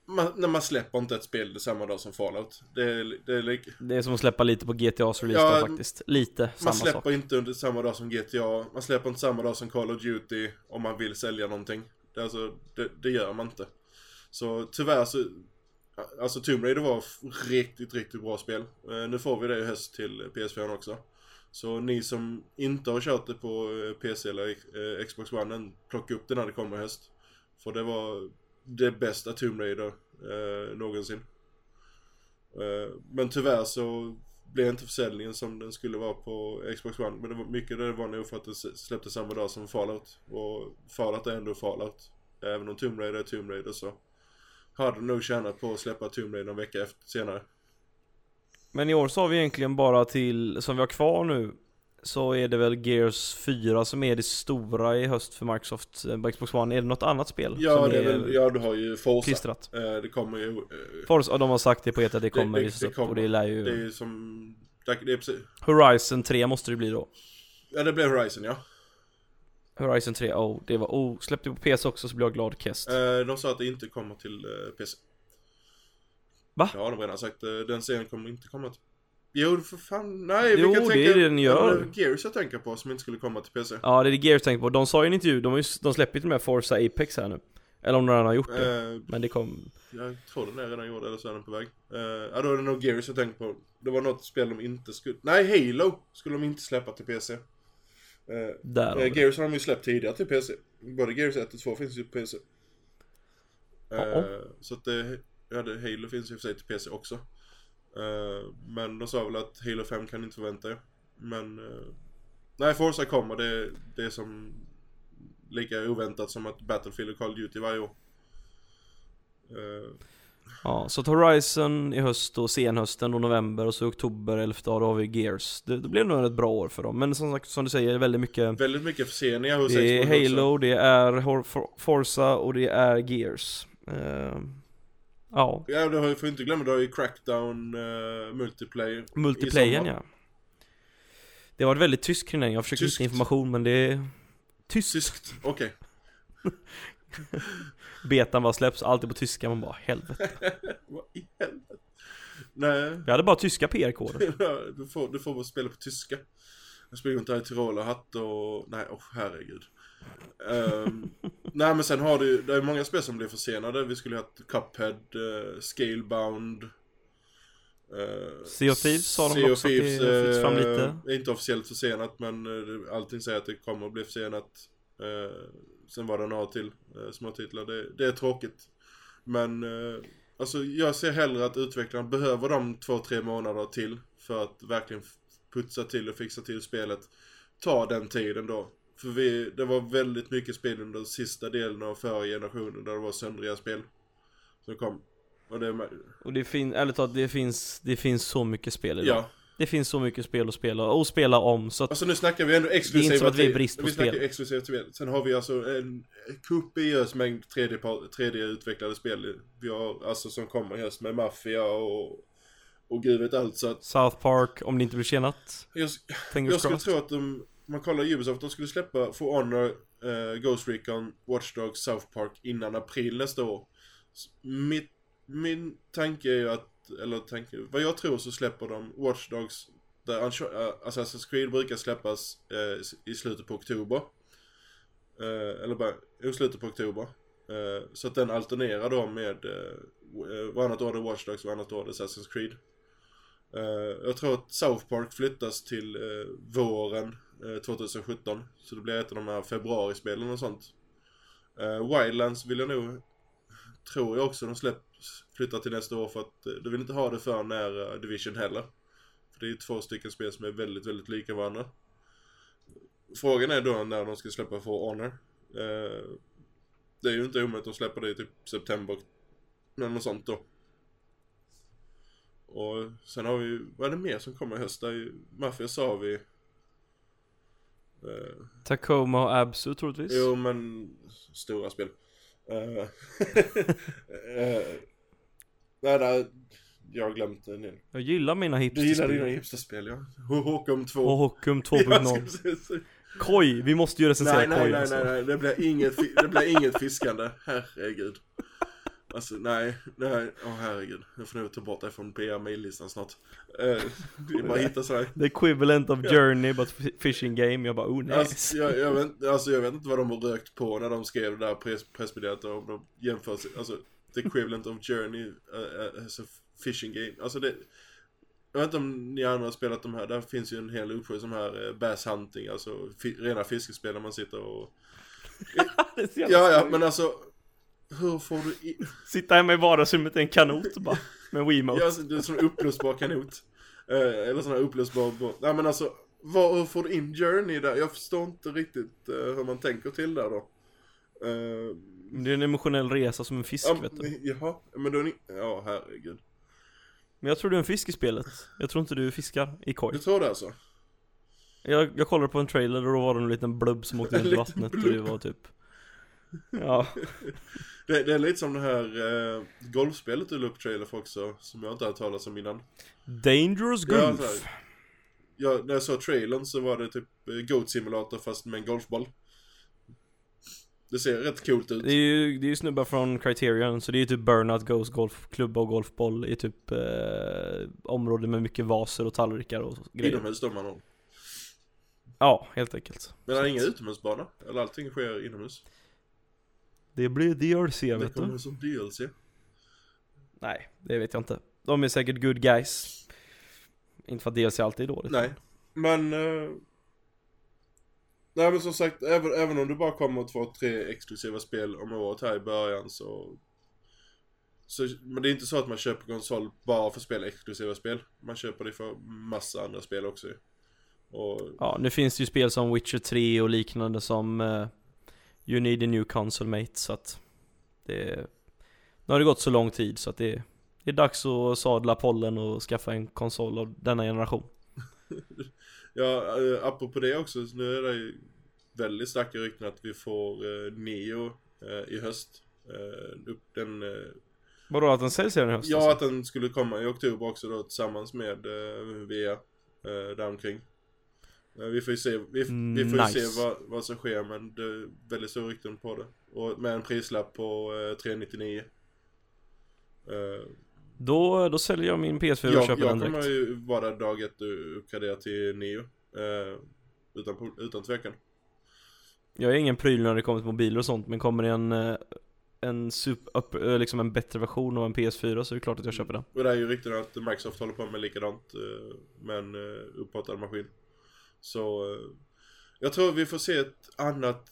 man, när man släpper inte ett spel samma dag som Fallout. Det är, det är, det är som att släppa lite på GTA's release ja, faktiskt. Lite samma Man släpper sak. inte under samma dag som GTA. Man släpper inte samma dag som Call of Duty om man vill sälja någonting. Det, alltså, det, det gör man inte. Så tyvärr så Alltså Tomb Raider var riktigt, riktigt bra spel. Eh, nu får vi det i höst till PS4 också. Så ni som inte har kört det på eh, PC eller eh, Xbox One, än, plocka upp det när det kommer i höst. För det var det bästa Tomb Raider eh, någonsin. Eh, men tyvärr så blev inte försäljningen som den skulle vara på Xbox One. Men det var, mycket det var nog för att det släpptes samma dag som Fallout. Och Fallout är ändå Fallout. Även om Tomb Raider är Tomb Raider så hade nog tjänat på att släppa Tomb Raider en vecka efter, senare. Men i år så har vi egentligen bara till, som vi har kvar nu, så är det väl Gears 4 som är det stora i höst för Microsoft eh, Xbox One. Är det något annat spel? Ja, det är väl, ja du har ju Forza. Klistrat. Eh, det kommer ju... Eh, Forza, och de har sagt det på ett att det kommer det, det, det kommer. och det lär ju... Det är som... Det är precis. Horizon 3 måste det bli då. Ja, det blir Horizon ja. Horizon 3, oh, det var, oh, släppte på PC också så blir jag glad Kest. De sa att det inte kommer till PC. Va? Ja, de har redan sagt. Eh, den serien kommer inte komma till Jo, för fan. Nej, jo, vi kan det tänka, är det den gör. Det är Gears jag tänker på som inte skulle komma till PC. Ja, det är det Gears jag tänker på. De sa i en intervju, de, de släpper ju till och med Forza Apex här nu. Eller om de redan har gjort det. Uh, men det kom... Jag tror den är redan gjord, eller så är den på väg. Uh, ja, då är det nog Gears jag tänker på. Det var något spel de inte skulle... Nej, Halo skulle de inte släppa till PC. Uh, Där uh, Gears har de ju släppt tidigare till PC. Både Gears 1 och 2 finns ju på PC. Uh, uh -oh. Så att det... Ja, Halo finns ju för sig till PC också. Uh, men de sa väl att Halo 5 kan inte förvänta er. Men... Uh, nej, Forza kommer. Det, det är som... Lika oväntat som att Battlefield och Call of Duty varje år. Uh, ja, så Horizon i höst och senhösten och november och så oktober, 11 dag, då har vi Gears. Det, det blir nog ett bra år för dem. Men som sagt, som du säger, väldigt mycket... Väldigt mycket förseningar hos Det är Halo, också. det är Forza och det är Gears. Uh, Ja. Ja, du har ju, får inte glömma, du har ju Crackdown uh, Multiplayer Multiplayern ja. Det varit väldigt tyst kring den, jag har försökt hitta information men det är tyst. Tyskt, okej. Okay. Betan bara släpps, alltid på tyska, man bara helvete. Vad i helvete? Nej. Vi hade bara tyska PR-koder. du får, du får bara spela på tyska. Jag springer runt här i Tyrolerhatt och, nej, åh oh, herregud. Um, nej men sen har du det är många spel som blir försenade. Vi skulle ha haft Cuphead, uh, Scalebound. Uh, sea of Thieves sa de också att det uh, fram lite. Är inte officiellt försenat men uh, allting säger att det kommer att bli försenat. Uh, sen var det några till uh, små titlar. Det, det, är tråkigt. Men Alltså jag ser hellre att utvecklarna behöver de två, tre månader till för att verkligen putsa till och fixa till spelet. Ta den tiden då. För vi, det var väldigt mycket spel under sista delen av förra generationen där det var söndriga spel. Som kom. Och det, Och det finns, ärligt talat, det finns, det finns så mycket spel idag. ja. Det finns så mycket spel att spela, och spela om så att Alltså nu snackar vi ändå exklusiva Det är inte som att vi är brist på Vi snackar spel. exklusivt spel. Sen har vi alltså en kopiös mängd 3D, pa- 3D-utvecklade spel. Vi har alltså som kommer i höst med Mafia och, och gud vet allt så att South Park, om det inte blir senat, jag, jag skulle tro att de, man kollar Ubisoft, de skulle släppa For Honor, eh, Ghost Recon, Watch Dogs, South Park innan april nästa år. Mitt, min tanke är ju att, eller tanke, vad jag tror så släpper de Watch Dogs, där eh, Assassin's Creed brukar släppas eh, i slutet på oktober. Eh, eller bara, i slutet på oktober. Eh, så att den alternerar då med eh, eh varannat år det är Watch Dogs, varannat år det är Assassin's Creed. Jag tror att South Park flyttas till våren Eh, 2017. Så det blir ett av de här februarispelen och sånt. Eh, Wildlands vill jag nog, tror jag också de släpps, flyttar till nästa år för att eh, de vill inte ha det för när Division heller. För det är ju två stycken spel som är väldigt, väldigt lika varandra. Frågan är då när de ska släppa For Honor. Det är ju inte omöjligt att de släpper det i typ september. Eller något sånt då. Och sen har vi ju, vad är det mer som kommer i höst? Mafia sa vi. Eh, Tacoma och Absu troligtvis. jo men, stora spel. Eh, eh, nej, nej, jag har glömt en del. Jag gillar mina Du gillar dina hipsterspel. hipsterspel ja. Håkom 2. Och Hockum Ja, 2.0. ska precis- Koi, vi måste ju recensera Nej, nej, Koi nej, alltså. nej, nej, det blir inget, det blir inget fiskande. Herregud. Alltså nej, nej, åh herregud. Jag får nog ta bort det från PR-maillistan snart. Eh, det bara hitta sådär. The equivalent of. Journey but f- fishing game. Jag bara oh nice. Alltså jag, jag, vet, alltså jag vet inte vad de har rökt på när de skrev det där press, pressmeddelandet om de jämför sig, alltså the equivalent of journey uh, as a fishing game. Alltså det, jag vet inte om ni andra har spelat de här, där finns ju en hel uppsjö som här uh, bass hunting, alltså rena fiskespel där man sitter och... Ja, ja, men alltså, hur får du i... Sitta hemma i vardagsrummet i en kanot bara. Med Wiimote. Ja, alltså, det är en sån upplösbar kanot. Eh, eller sån här upplösbar båt. Nej men alltså, vad, hur får du in journey där? Jag förstår inte riktigt eh, hur man tänker till där då. Eh, Det är en emotionell resa som en fisk Ja, vet du. Jaha, men då är ni... Ja, herregud. Men jag tror du är en fisk i spelet. Jag tror inte du fiskar i koi. Du tror det alltså? Jag, jag kollade på en trailer och då var det en liten blubb som åkte En ner i vattnet och det var typ Ja, Det, det är lite som det här eh, golfspelet du la upp trailer för också, som jag inte hade talat om innan. Dangerous Ja, Golf här. Ja, när jag såg trailern så var det typ eh, Goat Simulator fast med en golfboll. Det ser rätt coolt ut. Det är ju, det är ju snubbar från Criterion, så det är ju typ Burnout Goes golfklubba och golfboll i typ eh, områden med mycket vaser och tallrikar och grejer Inomhus då man har. Ja, helt enkelt Men det är ingen utomhusbana? Eller allting sker inomhus? Det blir DLC Det vet kommer du som DLC. Nej, det vet jag inte De är säkert good guys Inte för att DLC alltid är dåligt Nej, men... Eh, nej men som sagt, även, även om det bara kommer två, tre exklusiva spel om året här i början så... så men det är inte så att man köper konsol bara för att spela exklusiva spel. Man köper det för massa andra spel också. Och Ja, nu finns det ju spel som Witcher 3 och liknande som eh, You need a new console mate, så att det Nu har det gått så lång tid så att det, det är dags att sadla pollen och skaffa en konsol av denna generation ja, eh, apropå det också, så nu är det ju väldigt starka rykten att vi får eh, Neo eh, i höst. Upp den... Vadå att den säljs redan i höst Ja, alltså? att den skulle komma i oktober också då tillsammans med eh, VA eh, däromkring. Vi får ju se, vi, Mm, vi får ju nice. se vad, vad som sker men det är väldigt stora rykten på det. Och med en prislapp på eh, 399. Eh, Då, då säljer jag min PS4 och jag köper jag den direkt kommer ju vara där dag ett och uppgradera till Neo. Eh, utan, utan tvekan. Jag är ingen pryl när det kommer till mobiler och sånt men kommer det en eh, en super, upp, eh, liksom en bättre version av en PS4 så är det klart att jag köper den Och det är ju rykten att Microsoft håller på med likadant eh, med en upphottad maskin. Så eh, jag tror vi får se ett annat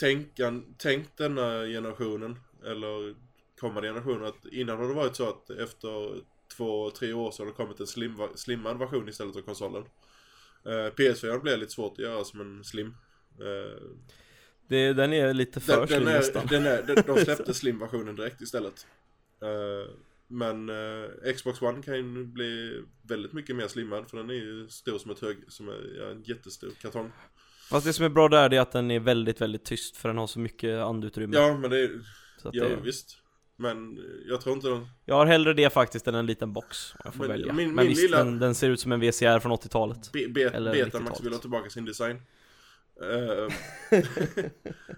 tänkan, tänk denna generationen. Eller kommande generationer. Att innan har det varit så att efter två, tre år så har det kommit en slim, slimmad version istället av konsolen. Eh, PS4 blir lite svårt att göra som en slim. Eh, Det, den är lite för den, slim den är, nästan. den är, de släppte slim-versionen direkt istället. Eh, men eh, Xbox One kan ju bli väldigt mycket mer slimmad för den är ju stor som ett hög, som är, ja, en jättestor kartong. Fast det som är bra där är att den är väldigt, väldigt tyst för den har så mycket andutrymme. Ja men det är, ja det, visst. Men jag tror inte de, Jag har hellre det faktiskt än en liten box om jag får Men välja. min- Men min visst, lilla- den, den ser ut som en VCR från 80-talet. Be, be, Eller Betamax 90-talet. vill ha tillbaka sin design. Eh,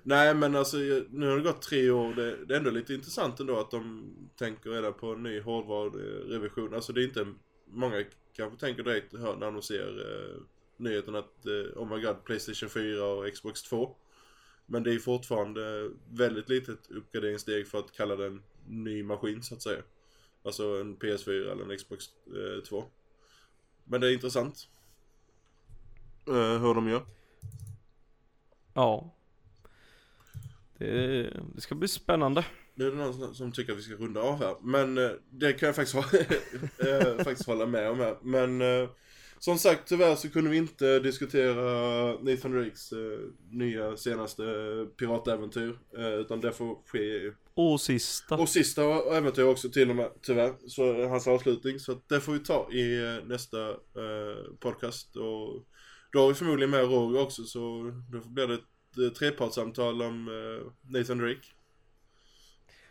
nej men alltså nu har det gått tre år. Det, det är ändå lite intressant ändå att de tänker redan på en ny hårdvarurevision. Alltså det är inte många kanske tänker direkt när de ser uh, nyheten att eh, oh my god Playstation 4 och Xbox 2. Men det är fortfarande väldigt litet uppgraderingssteg för att kalla det en ny maskin så att säga. Alltså en PS4 eller en Xbox eh, 2. Men det är intressant. Eh, hur de gör. Ja. Det, det ska bli spännande. Nu är det någon som- tycker att vi ska runda av här. Men eh, det kan jag faktiskt, ha, eh, faktiskt hålla med om här. Men eh, som sagt, tyvärr så kunde vi inte diskutera Nathan Drakes nya senaste piratäventyr. Utan det får ske Och sista. Och sista äventyr också till och med, tyvärr. Så hans avslutning. Så det får vi ta i nästa podcast. Och då har vi förmodligen med Roger också så då blir det ett eh, trepartssamtal om eh, Nathan Drake.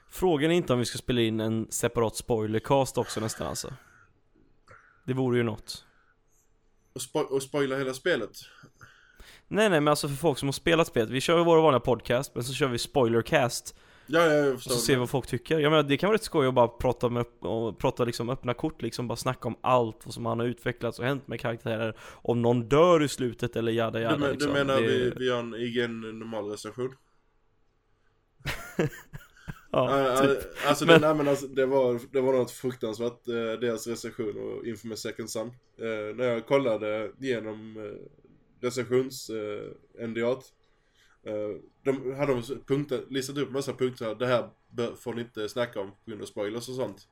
Frågan är inte om vi ska spela in en separat spoilercast också nästan alltså. Det vore ju något. Och, spo- och spoila hela spelet. Nej nej men alltså för folk som har spelat spelet, vi kör ju våra vanliga podcast, men så kör vi spoilercast Ja, ja, jag och förstår. så ser vi vad folk tycker. Jag menar det kan vara rätt skoj att bara prata med, och prata liksom öppna kort liksom, bara snacka om allt vad som han har utvecklats och hänt med karaktärer. Om någon dör i slutet eller jada jada du, men, liksom. du menar det, vi, vi gör en egen normal recension? Ja, typ. Alltså, Men- det, nej, men alltså det, var, det var något fruktansvärt, eh, deras recension och Infamous Second Son. Eh, när jag kollade igenom eh, recensions NDA eh, de hade de punkter, listat upp massa punkter det här får ni inte snacka om på grund av spoilers och sånt.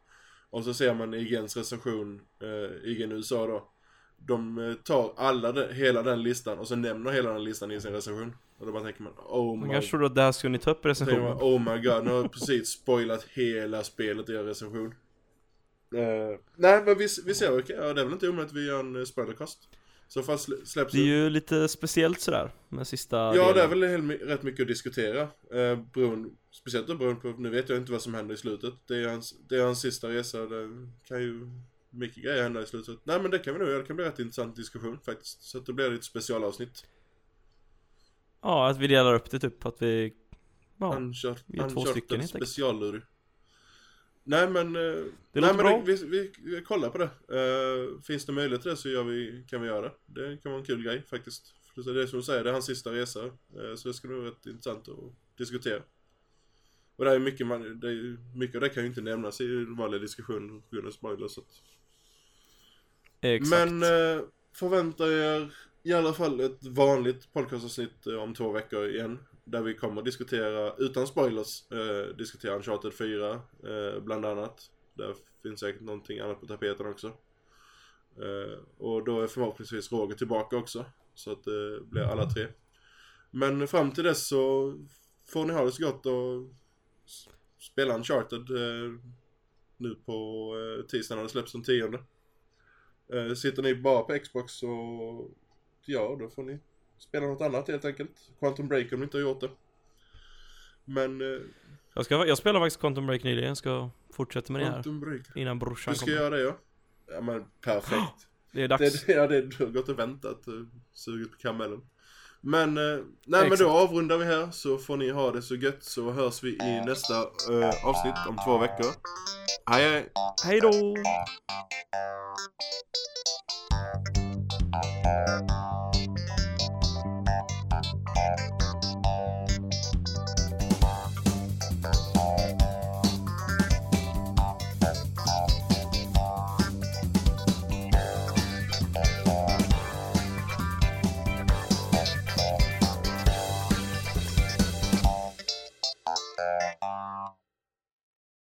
Och så ser man IGNs recension, eh, IGN USA då. De eh, tar alla de, hela den listan och så nämner hela den listan i sin recension. Och då bara tänker man, oh my kanske trodde att det här skulle ni ta upp i tänker man, recensionen. oh my god, nu har jag precis spoilat hela spelet i er recension. Eh, nej, men vi, vi ser, ja, det är väl inte omöjligt att vi gör en uh, spoilercast. Så slä- släpps Det är ju lite speciellt sådär, med sista Ja, delen. det är väl helt, rätt mycket att diskutera. Eh, beroende, speciellt beroende på, nu vet jag inte vad som händer i slutet. Det är hans, det är hans sista resa, det kan ju mycket grejer hända i slutet. Nej men det kan vi nog göra, det kan bli rätt intressant diskussion faktiskt. Så att det blir ett specialavsnitt. Ja, att vi delar upp det typ, att vi... Ja, Uncharted, vi är två stycken, helt enkelt. Nej men, eh, det nej, men vi, vi, vi kollar på det. Eh, finns det möjlighet till det så gör vi, kan vi göra det. Det kan vara en kul grej faktiskt. För det är som du säger, det är hans sista resa. eh, så det ska vara rätt intressant att diskutera. Och det är mycket, man, det är, mycket av det kan ju inte nämnas i en vanlig diskussion på grund av spoilers. Så att. Exakt. Men eh, förvänta er i alla fall ett vanligt podcastavsnitt om två veckor igen. Där vi kommer diskutera, utan spoilers, eh, diskutera Uncharted 4 eh, bland annat. Där finns säkert någonting annat på tapeten också. Eh, och då är förhoppningsvis Roger tillbaka också. Så att det blir alla tre. Men fram till dess så får ni ha det så gott och spela Uncharted eh, nu på eh, tisdagen när det släpps den tionde. Eh, sitter ni bara på Xbox så ja, då får ni spela något annat helt enkelt. Quantum Break om ni inte har gjort det. Men eh, Jag, ska, jag spelar faktiskt Quantum Break nyligen, jag ska fortsätta med det här. Quantum Break. Innan brorsan Du ska kommer. göra det ja. Ja men perfekt. Det är dags. Det, ja, det, du har gått och väntat och sugit på kamellen. Men, eh, nej men Exakt. då avrundar vi här så får ni ha det så gött så hörs vi i nästa eh, avsnitt om två veckor. Hej hej! Hej då!